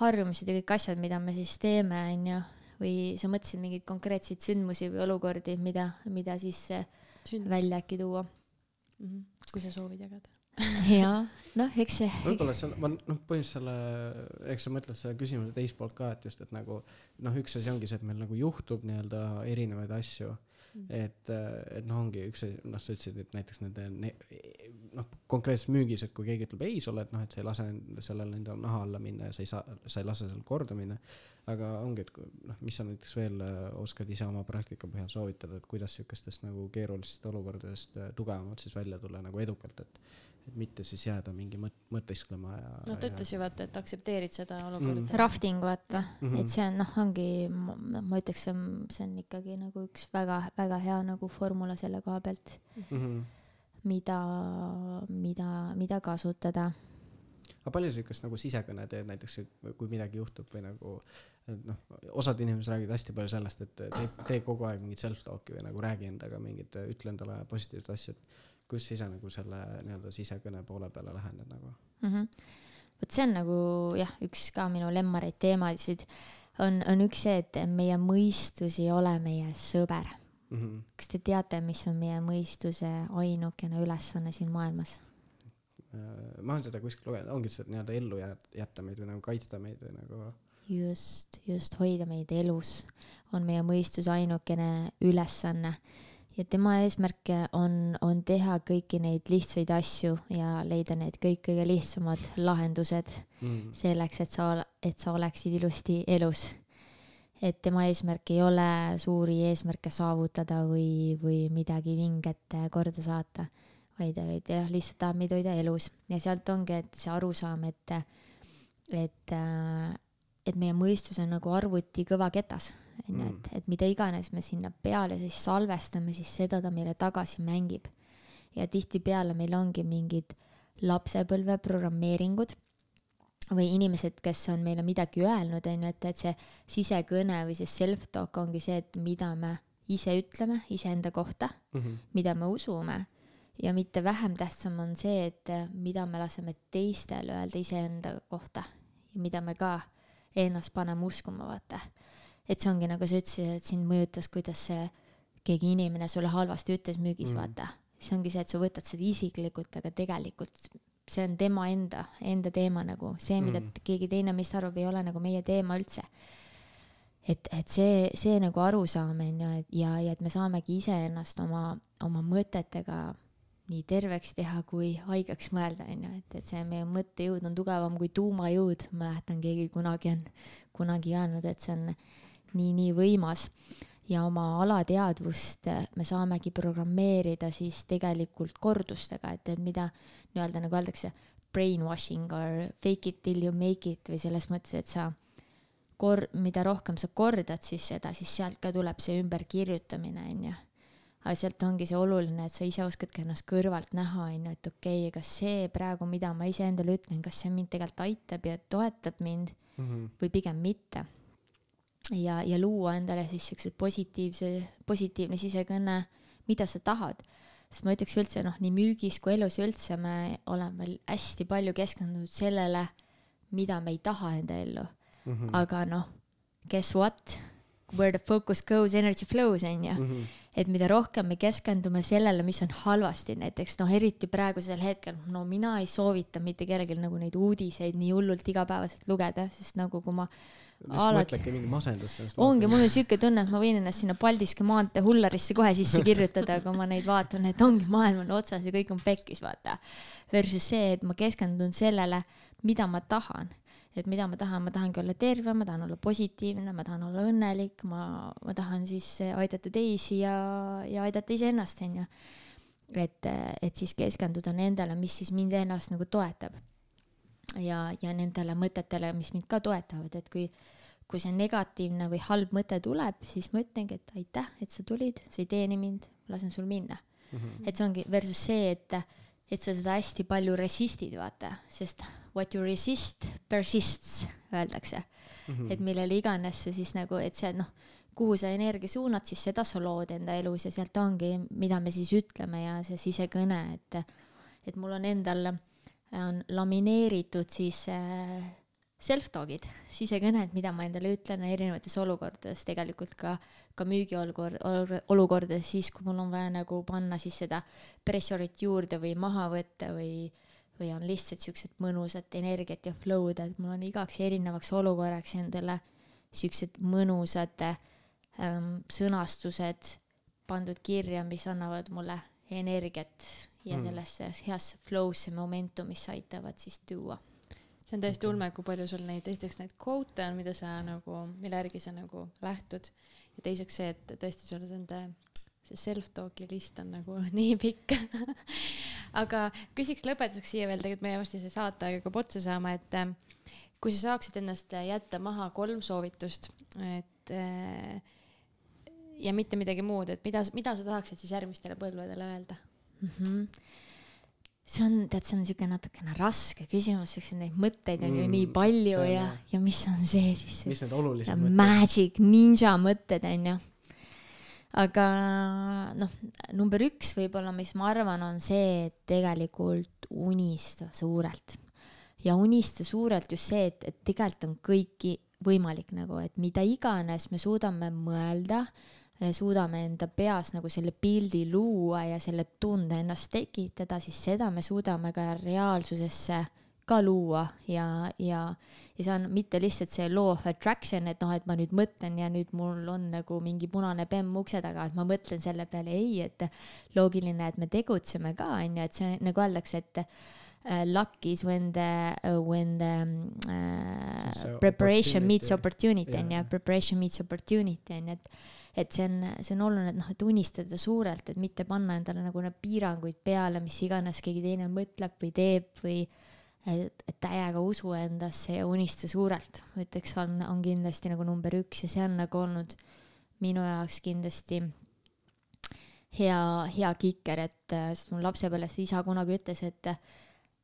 harjumused ja kõik asjad, mida me siis teeme, on ju, või sa mõtlesid mingeid konkreetseid sündmusi või olukordi, mida, mida siis Sündmus. välja äkki tuua mm? -hmm. kui sa soovid jagada [laughs] [laughs] jaa, noh, eks see. võib-olla see on, ma noh, põhimõtteliselt selle, eks sa mõtled selle küsimuse teist poolt ka, et just, et nagu noh, üks asi ongi see, et meil nagu juhtub nii-öelda erinevaid asju. Et, et noh, ongi üks noh, sa ütlesid, et näiteks nende ne, noh, konkreetses müügis, et kui keegi ütleb ei sulle, et noh, et sa ei lase sellel endal naha alla minna ja sa ei saa, sa ei lase sellel korda minna. Aga ongi, et noh, mis sa näiteks veel äh, oskad ise oma praktika põhjal soovitada, et kuidas sihukestest nagu keerulistest olukordadest äh, tugevamalt siis välja tulla nagu edukalt, et mitte siis jääda mingi mõt-, mõtisklema ja. noh, ta ütles ju vaata, et aktsepteerid seda olukorda mm.. Rafting vaata mm, -hmm. et see on noh, ongi, ma ütleks, see on, see on ikkagi nagu üks väga-väga hea nagu formula selle koha pealt mm, -hmm. mida, mida, mida kasutada aga palju siukest nagu sisekõne teed näiteks, kui midagi juhtub või nagu, noh, osad inimesed räägivad hästi palju sellest, et tee, tee kogu aeg mingit self-talk'i või nagu räägi endaga mingit, ütle endale positiivset asja, et kus ise nagu selle nii-öelda sisekõne poole peale lähened nagu mm? -hmm. vot see on nagu jah, üks ka minu lemmareid teemasid on, on üks see, et meie mõistus ei ole meie sõber mm. -hmm. kas te teate, mis on meie mõistuse ainukene ülesanne siin maailmas? Äh, ma olen seda kuskil lugenud, ongi see, nii-öelda ellu jätta meid või nagu kaitsta meid või nagu. just, just hoida meid elus on meie mõistuse ainukene ülesanne ja tema eesmärk on, on teha kõiki neid lihtsaid asju ja leida need kõik kõige lihtsamad lahendused mm. selleks, et sa, et sa oleksid ilusti elus. et tema eesmärk ei ole suuri eesmärke saavutada või, või midagi vinget korda saata vaid, vaid jah, lihtsalt tahab meid hoida elus ja sealt ongi, et see arusaam, et, et, et meie mõistus on nagu arvuti kõvaketas, onju, mm. et, et mida iganes me sinna peale siis salvestame, siis seda ta meile tagasi mängib. ja tihtipeale meil ongi mingid lapsepõlve programmeeringud või inimesed, kes on meile midagi öelnud, onju, et, et see sisekõne või see self-talk ongi see, et mida me ise ütleme iseenda kohta mm, -hmm. mida me usume ja mitte vähem tähtsam on see, et äh, mida me laseme teistel öelda iseenda kohta ja mida me ka ennast paneme uskuma, vaata. Et see ongi nagu sa ütlesid, et sind mõjutas, kuidas see keegi inimene sulle halvasti ütles müügis mm., vaata. see ongi see, et sa võtad seda isiklikult, aga tegelikult see on tema enda, enda teema nagu, see, mida mm. keegi teine meist arvab, ei ole nagu meie teema üldse et, et see, see nagu arusaam on ju, et ja, ja et me saamegi iseennast oma, oma mõtetega nii terveks teha kui haigeks mõelda, onju, et, et see meie mõttejõud on tugevam kui tuumajõud, mäletan, keegi kunagi on kunagi öelnud, et see on nii-nii võimas ja oma alateadvust me saamegi programmeerida siis tegelikult kordustega, et, et mida nii-öelda nagu öeldakse, brainwashing or fake it till you make it või selles mõttes, et sa kor-, mida rohkem sa kordad siis seda, siis sealt ka tuleb see ümberkirjutamine, onju. aga sealt ongi see oluline, et sa ise oskadki ennast kõrvalt näha, onju, et okei okay,, kas see praegu, mida ma iseendale ütlen, kas see mind tegelikult aitab ja toetab mind mm -hmm. või pigem mitte. Ja, ja luua endale siis siukse positiivse, positiivne sisekõne, mida sa tahad sest ma ütleks üldse noh, nii müügis kui elus üldse me oleme hästi palju keskendunud sellele, mida me ei taha enda ellu mm. -hmm. aga noh, guess what? Where the focus goes, energy flows on ju mm. -hmm. et mida rohkem me keskendume sellele, mis on halvasti, näiteks noh, eriti praegusel hetkel, no mina ei soovita mitte kellelgi nagu neid uudiseid nii hullult igapäevaselt lugeda, sest nagu kui ma mõtledki mingi masendus sellest. ongi, mul on siuke tunne, et ma võin ennast sinna Paldiski maantee hullarisse kohe sisse kirjutada, kui ma neid vaatan, et ongi maailm on otsas ja kõik on pekkis, vaata. Versus see, et ma keskendun sellele, mida ma tahan et mida ma tahan, ma tahangi olla terve, ma tahan olla positiivne, ma tahan olla õnnelik, ma, ma tahan siis aidata teisi ja, ja aidata iseennast, onju. et, et siis keskenduda nendele, mis siis mind ennast nagu toetab. Ja, ja nendele mõtetele, mis mind ka toetavad, et kui, kui see negatiivne või halb mõte tuleb, siis ma ütlengi, et aitäh, et sa tulid, sa ei teeni mind, lasen sul minna mm. -hmm. et see ongi versus see, et et sa seda hästi palju resist'id, vaata, sest what you resist persists, öeldakse mm. -hmm. et millele iganes sa siis nagu, et see noh, kuhu sa energia suunad, siis seda sa lood enda elus ja sealt ongi, mida me siis ütleme ja see sisekõne, et, et mul on endal on lamineeritud siis äh, self-talk'id, sisekõned, mida ma endale ütlen erinevates olukordades, tegelikult ka, ka müügiolukord, olukordades, siis kui mul on vaja nagu panna siis seda pressure'it juurde või maha võtta või, või on lihtsalt siuksed mõnusat energiat ja flow'd, et mul on igaks erinevaks olukorraks endale siuksed mõnusad ähm, sõnastused pandud kirja, mis annavad mulle energiat ja hmm. sellesse heasse flow'sse, momentumisse aitavad siis tuua see on täiesti ulme, kui palju sul neid, esiteks neid kvote on, mida sa nagu, mille järgi sa nagu lähtud. ja teiseks see, et tõesti sul nende, see self-talk'i list on nagu [laughs] nii pikk aga küsiks lõpetuseks siia veel, tegelikult meie varsti see saateaeg hakkab otsa saama, et äh, kui sa saaksid ennast jätta maha kolm soovitust, et äh, ja mitte midagi muud, et mida, mida sa tahaksid siis järgmistele põlvedele öelda mm? -hmm see on, tead, see on niisugune natukene raske küsimus, siukseid neid mõtteid on mm, ju nii palju ja, ja mis on see siis? mis need olulised mõtted? Magic, ninja mõtted on ju. aga noh, number üks võib-olla, mis ma arvan, on see, et tegelikult unista suurelt. ja unista suurelt just see, et, et tegelikult on kõiki võimalik nagu, et mida iganes me suudame mõelda suudame enda peas nagu selle pildi luua ja selle tunde ennast tekitada, siis seda me suudame ka reaalsusesse ka luua ja, ja, ja see on mitte lihtsalt see law of attraction, et noh, et ma nüüd mõtlen ja nüüd mul on nagu mingi punane bemm ukse taga, et ma mõtlen selle peale, ei, et loogiline, et me tegutseme ka, on ju, et see nagu öeldakse, et uh, luck is when the uh, when the uh, preparation meets opportunity. on ju, preparation meets opportunity on ju, et et see on, see on oluline, et noh, et unistada suurelt, et mitte panna endale nagu need piiranguid peale, mis iganes keegi teine mõtleb või teeb või et, et täiega usu endasse ja unista suurelt, ütleks, on, on kindlasti nagu number üks ja see on nagu olnud minu jaoks kindlasti hea, hea kiker, et sest mul lapsepõlvest isa kunagi ütles, et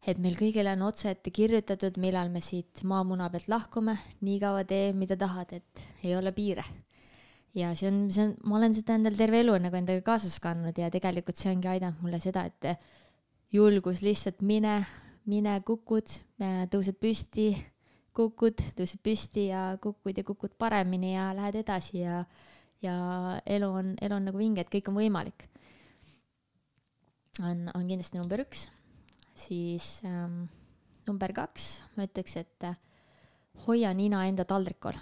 et meil kõigil on otse ette kirjutatud, millal me siit maamuna pealt lahkume, nii kaua tee, mida tahad, et ei ole piire ja see on, see on, ma olen seda endal terve elu nagu endaga kaasas kandnud ja tegelikult see ongi aidanud mulle seda, et julgus lihtsalt mine, mine kukud, tõused püsti, kukud, tõused püsti ja kukud ja kukud paremini ja lähed edasi ja, ja elu on, elu on nagu vinge, et kõik on võimalik. on, on kindlasti number üks, siis ähm, number kaks, ma ütleks, et hoia nina enda taldrikul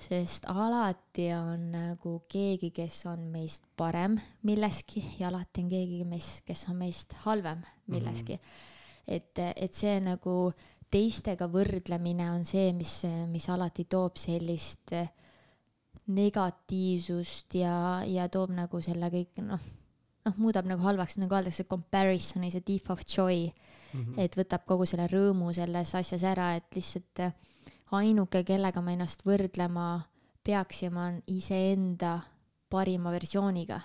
sest alati on nagu keegi, kes on meist parem milleski ja alati on keegi meist, kes on meist halvem milleski mm. -hmm. et, et see nagu teistega võrdlemine on see, mis, mis alati toob sellist negatiivsust ja, ja toob nagu selle kõik noh, noh, muudab nagu halvaks, nagu öeldakse, comparison is a thief of joy mm. -hmm. et võtab kogu selle rõõmu selles asjas ära, et lihtsalt ainuke, kellega me ennast võrdlema peaksime, on iseenda parima versiooniga.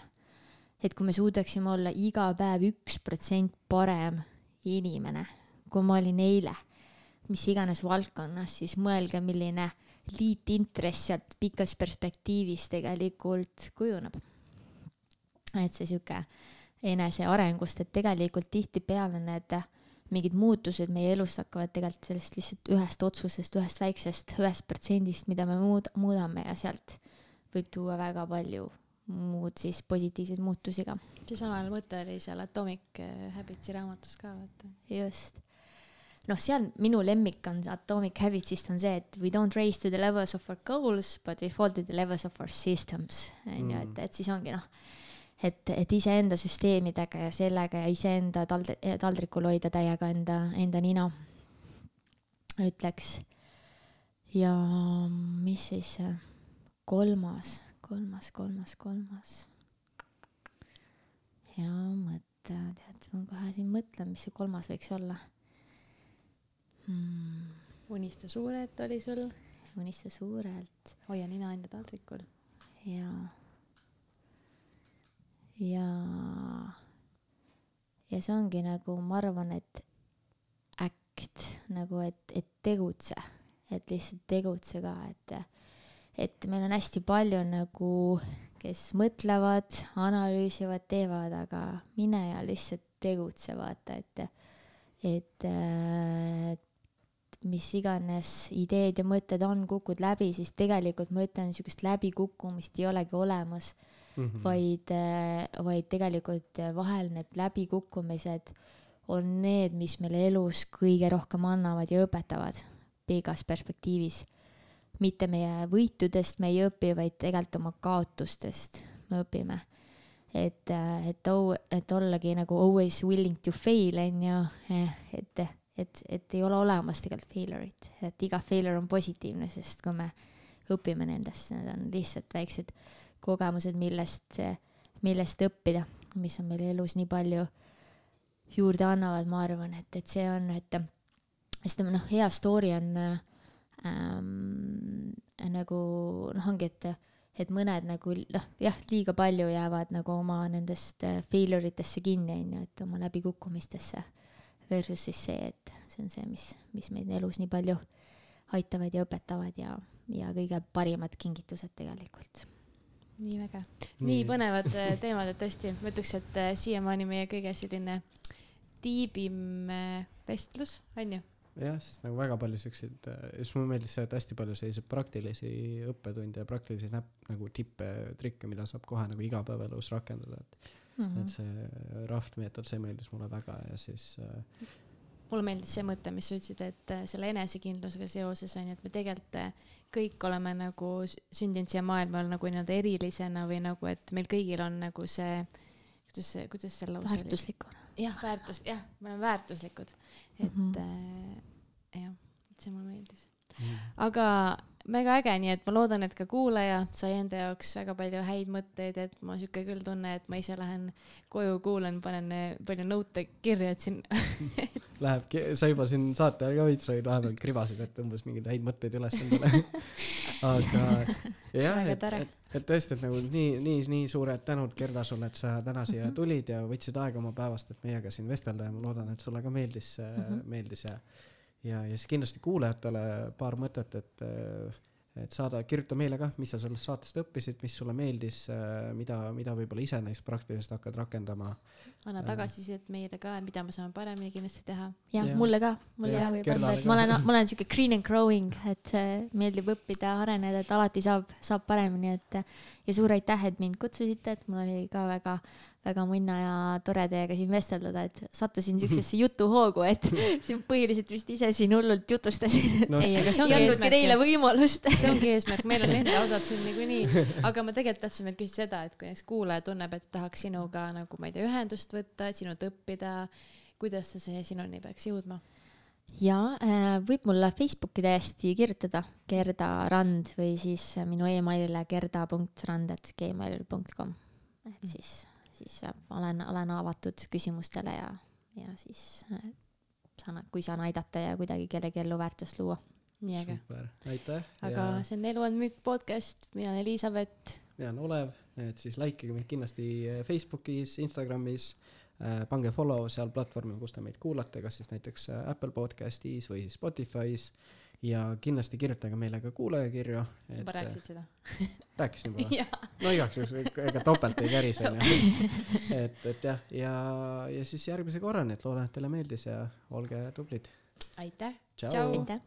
et kui me suudaksime olla iga päev üks protsent parem inimene, kui ma olin eile, mis iganes valdkonnas, siis mõelge, milline liitintress sealt pikas perspektiivis tegelikult kujuneb. et see sihuke enesearengust, et tegelikult tihtipeale need mingid muutused meie elus hakkavad tegelikult sellest lihtsalt ühest otsusest, ühest väiksest, ühest protsendist, mida me muud, muudame ja sealt võib tuua väga palju muud siis positiivseid muutusi ka. seesama mõte oli seal Atomic Habits'i raamatus ka vaata. just noh, seal minu lemmik on Atomic Habitsist on see, et we don't raise to the levels of our goals, but we fall to the levels of our systems, on ju, et, mm. et siis ongi noh, et, et iseenda süsteemidega ja sellega ja iseenda tald-, taldrikul hoida täiega enda, enda nina, ütleks. ja mis siis kolmas, kolmas, kolmas, kolmas. hea mõte, tead, ma kohe siin mõtlen, mis see kolmas võiks olla hmm.. unista suurelt oli sul. unista suurelt. hoia nina enda taldrikul. jaa. Ja, ja see ongi nagu, ma arvan, et act nagu, et, et tegutse, et lihtsalt tegutse ka, et, et meil on hästi palju nagu, kes mõtlevad, analüüsivad, teevad, aga mine ja lihtsalt tegutse, vaata, et, et, et mis iganes ideed ja mõtted on, kukud läbi, siis tegelikult ma ütlen, niisugust läbikukkumist ei olegi olemas mm, -hmm. vaid, äh, vaid tegelikult vahel need läbikukkumised on need, mis meile elus kõige rohkem annavad ja õpetavad pikas perspektiivis. mitte meie võitudest me ei õpi, vaid tegelikult oma kaotustest me õpime. et, äh, et, et ollagi nagu always willing to fail, on ju, eh, et et, et ei ole olemas tegelikult failure'it, et iga failure on positiivne, sest kui me õpime nendest, need on lihtsalt väiksed kogemused, millest, millest õppida, mis on meil elus nii palju juurde annavad, ma arvan, et, et see on, et sest noh, hea story on ähm, nagu noh, ongi, et, et mõned nagu noh, jah, liiga palju jäävad nagu oma nendest failure itesse kinni, on ju, et oma läbikukkumistesse versus siis see, et see on see, mis, mis meid elus nii palju aitavad ja õpetavad ja, ja kõige parimad kingitused tegelikult. Nii väge, nii põnevad äh, teemad, et tõesti, ma ütleks, et äh, siiamaani meie kõige selline tiibim äh, vestlus, on ju jah, sest nagu väga palju siukseid, just mulle meeldis see, et hästi palju selliseid praktilisi õppetunde ja praktilisi näpp, nagu tippe, trikke, mida saab kohe nagu igapäevaelus rakendada, et mm. -hmm. et see raft meetod, see meeldis mulle väga ja siis äh, mulle meeldis see mõte, mis sa ütlesid, et äh, selle enesekindlusega seoses on ju, et me tegelikult äh, kõik oleme nagu sündinud siia maailma nagu nii-öelda erilisena või nagu, et meil kõigil on nagu see, kuidas see, kuidas see lause oli? väärtuslikuna. jah, väärtus, jah, me oleme väärtuslikud, et mm -hmm. äh, jah, see mulle meeldis mm.. aga mega äge, nii et ma loodan, et ka kuulaja sai enda jaoks väga palju häid mõtteid, et ma sihuke küll tunne, et ma ise lähen koju, kuulan, panen eh, palju note kirja, et siin [laughs] Läheb, sa juba siin saate ka veits said vahepeal kribasid, et umbes mingeid häid mõtteid üles endale [laughs] aga jah, et, et, et tõesti, et nagu nii, nii, nii suured tänud, Gerda, sulle, et sa täna siia mm -hmm. tulid ja võtsid aega oma päevast, et meiega siin vestelda ja ma loodan, et sulle ka meeldis mm, -hmm. meeldis ja ja, ja siis kindlasti kuulajatele paar mõtet, et et saada, kirjuta meile ka, mis sa sellest saatest õppisid, mis sulle meeldis, mida, mida võib-olla ise neist praktiliselt hakkad rakendama. anna tagasisidet meile ka, mida me saame paremini kindlasti teha. jah ja., mulle ka, mulle ka võib anda, et ma olen, ma olen siuke green and growing, et meeldib õppida, areneda, et alati saab, saab paremini, et ja suur aitäh, et mind kutsusite, et mul oli ka väga väga munna ja tore teiega siin vesteldada, et sattusin [laughs] siuksesse jutuhoogu, et [laughs] põhiliselt vist ise siin hullult jutustasin no,. ei, aga see ongi eesmärk. teile võimalust [laughs] see ongi eesmärk, meil on enda osad siin niikuinii, aga ma tegelikult tahtsin veel küsida seda, et kui näiteks kuulaja tunneb, et tahaks sinuga nagu ma ei tea, ühendust võtta, et sinult õppida, kuidas see sinuni peaks jõudma? ja äh, võib mulle Facebooki täiesti kirjutada Gerda Rand või siis minu emailile gerda.rand.gmail.com et mm. Siis olen, olen avatud küsimustele ja, ja siis äh, saan, kui saan aidata ja kuidagi kellegi ellu väärtust luua. nii äge. super, aitäh. aga ja... see on Elu on müük podcast, mina olen Elizabeth. mina olen Olev, et siis likeige meid kindlasti Facebookis, Instagramis äh,, pange follow seal platvormil, kus te meid kuulate, kas siis näiteks äh, Apple podcastis või siis Spotify's ja kindlasti kirjutage meile ka kuulajakirju. juba rääkisid seda [laughs] rääkisin juba või? no igaks juhuks, ega topelt ei kärise onju. et, et jah, ja, ja siis järgmise korrani, et loodan, et teile meeldis ja olge tublid. aitäh. aitäh.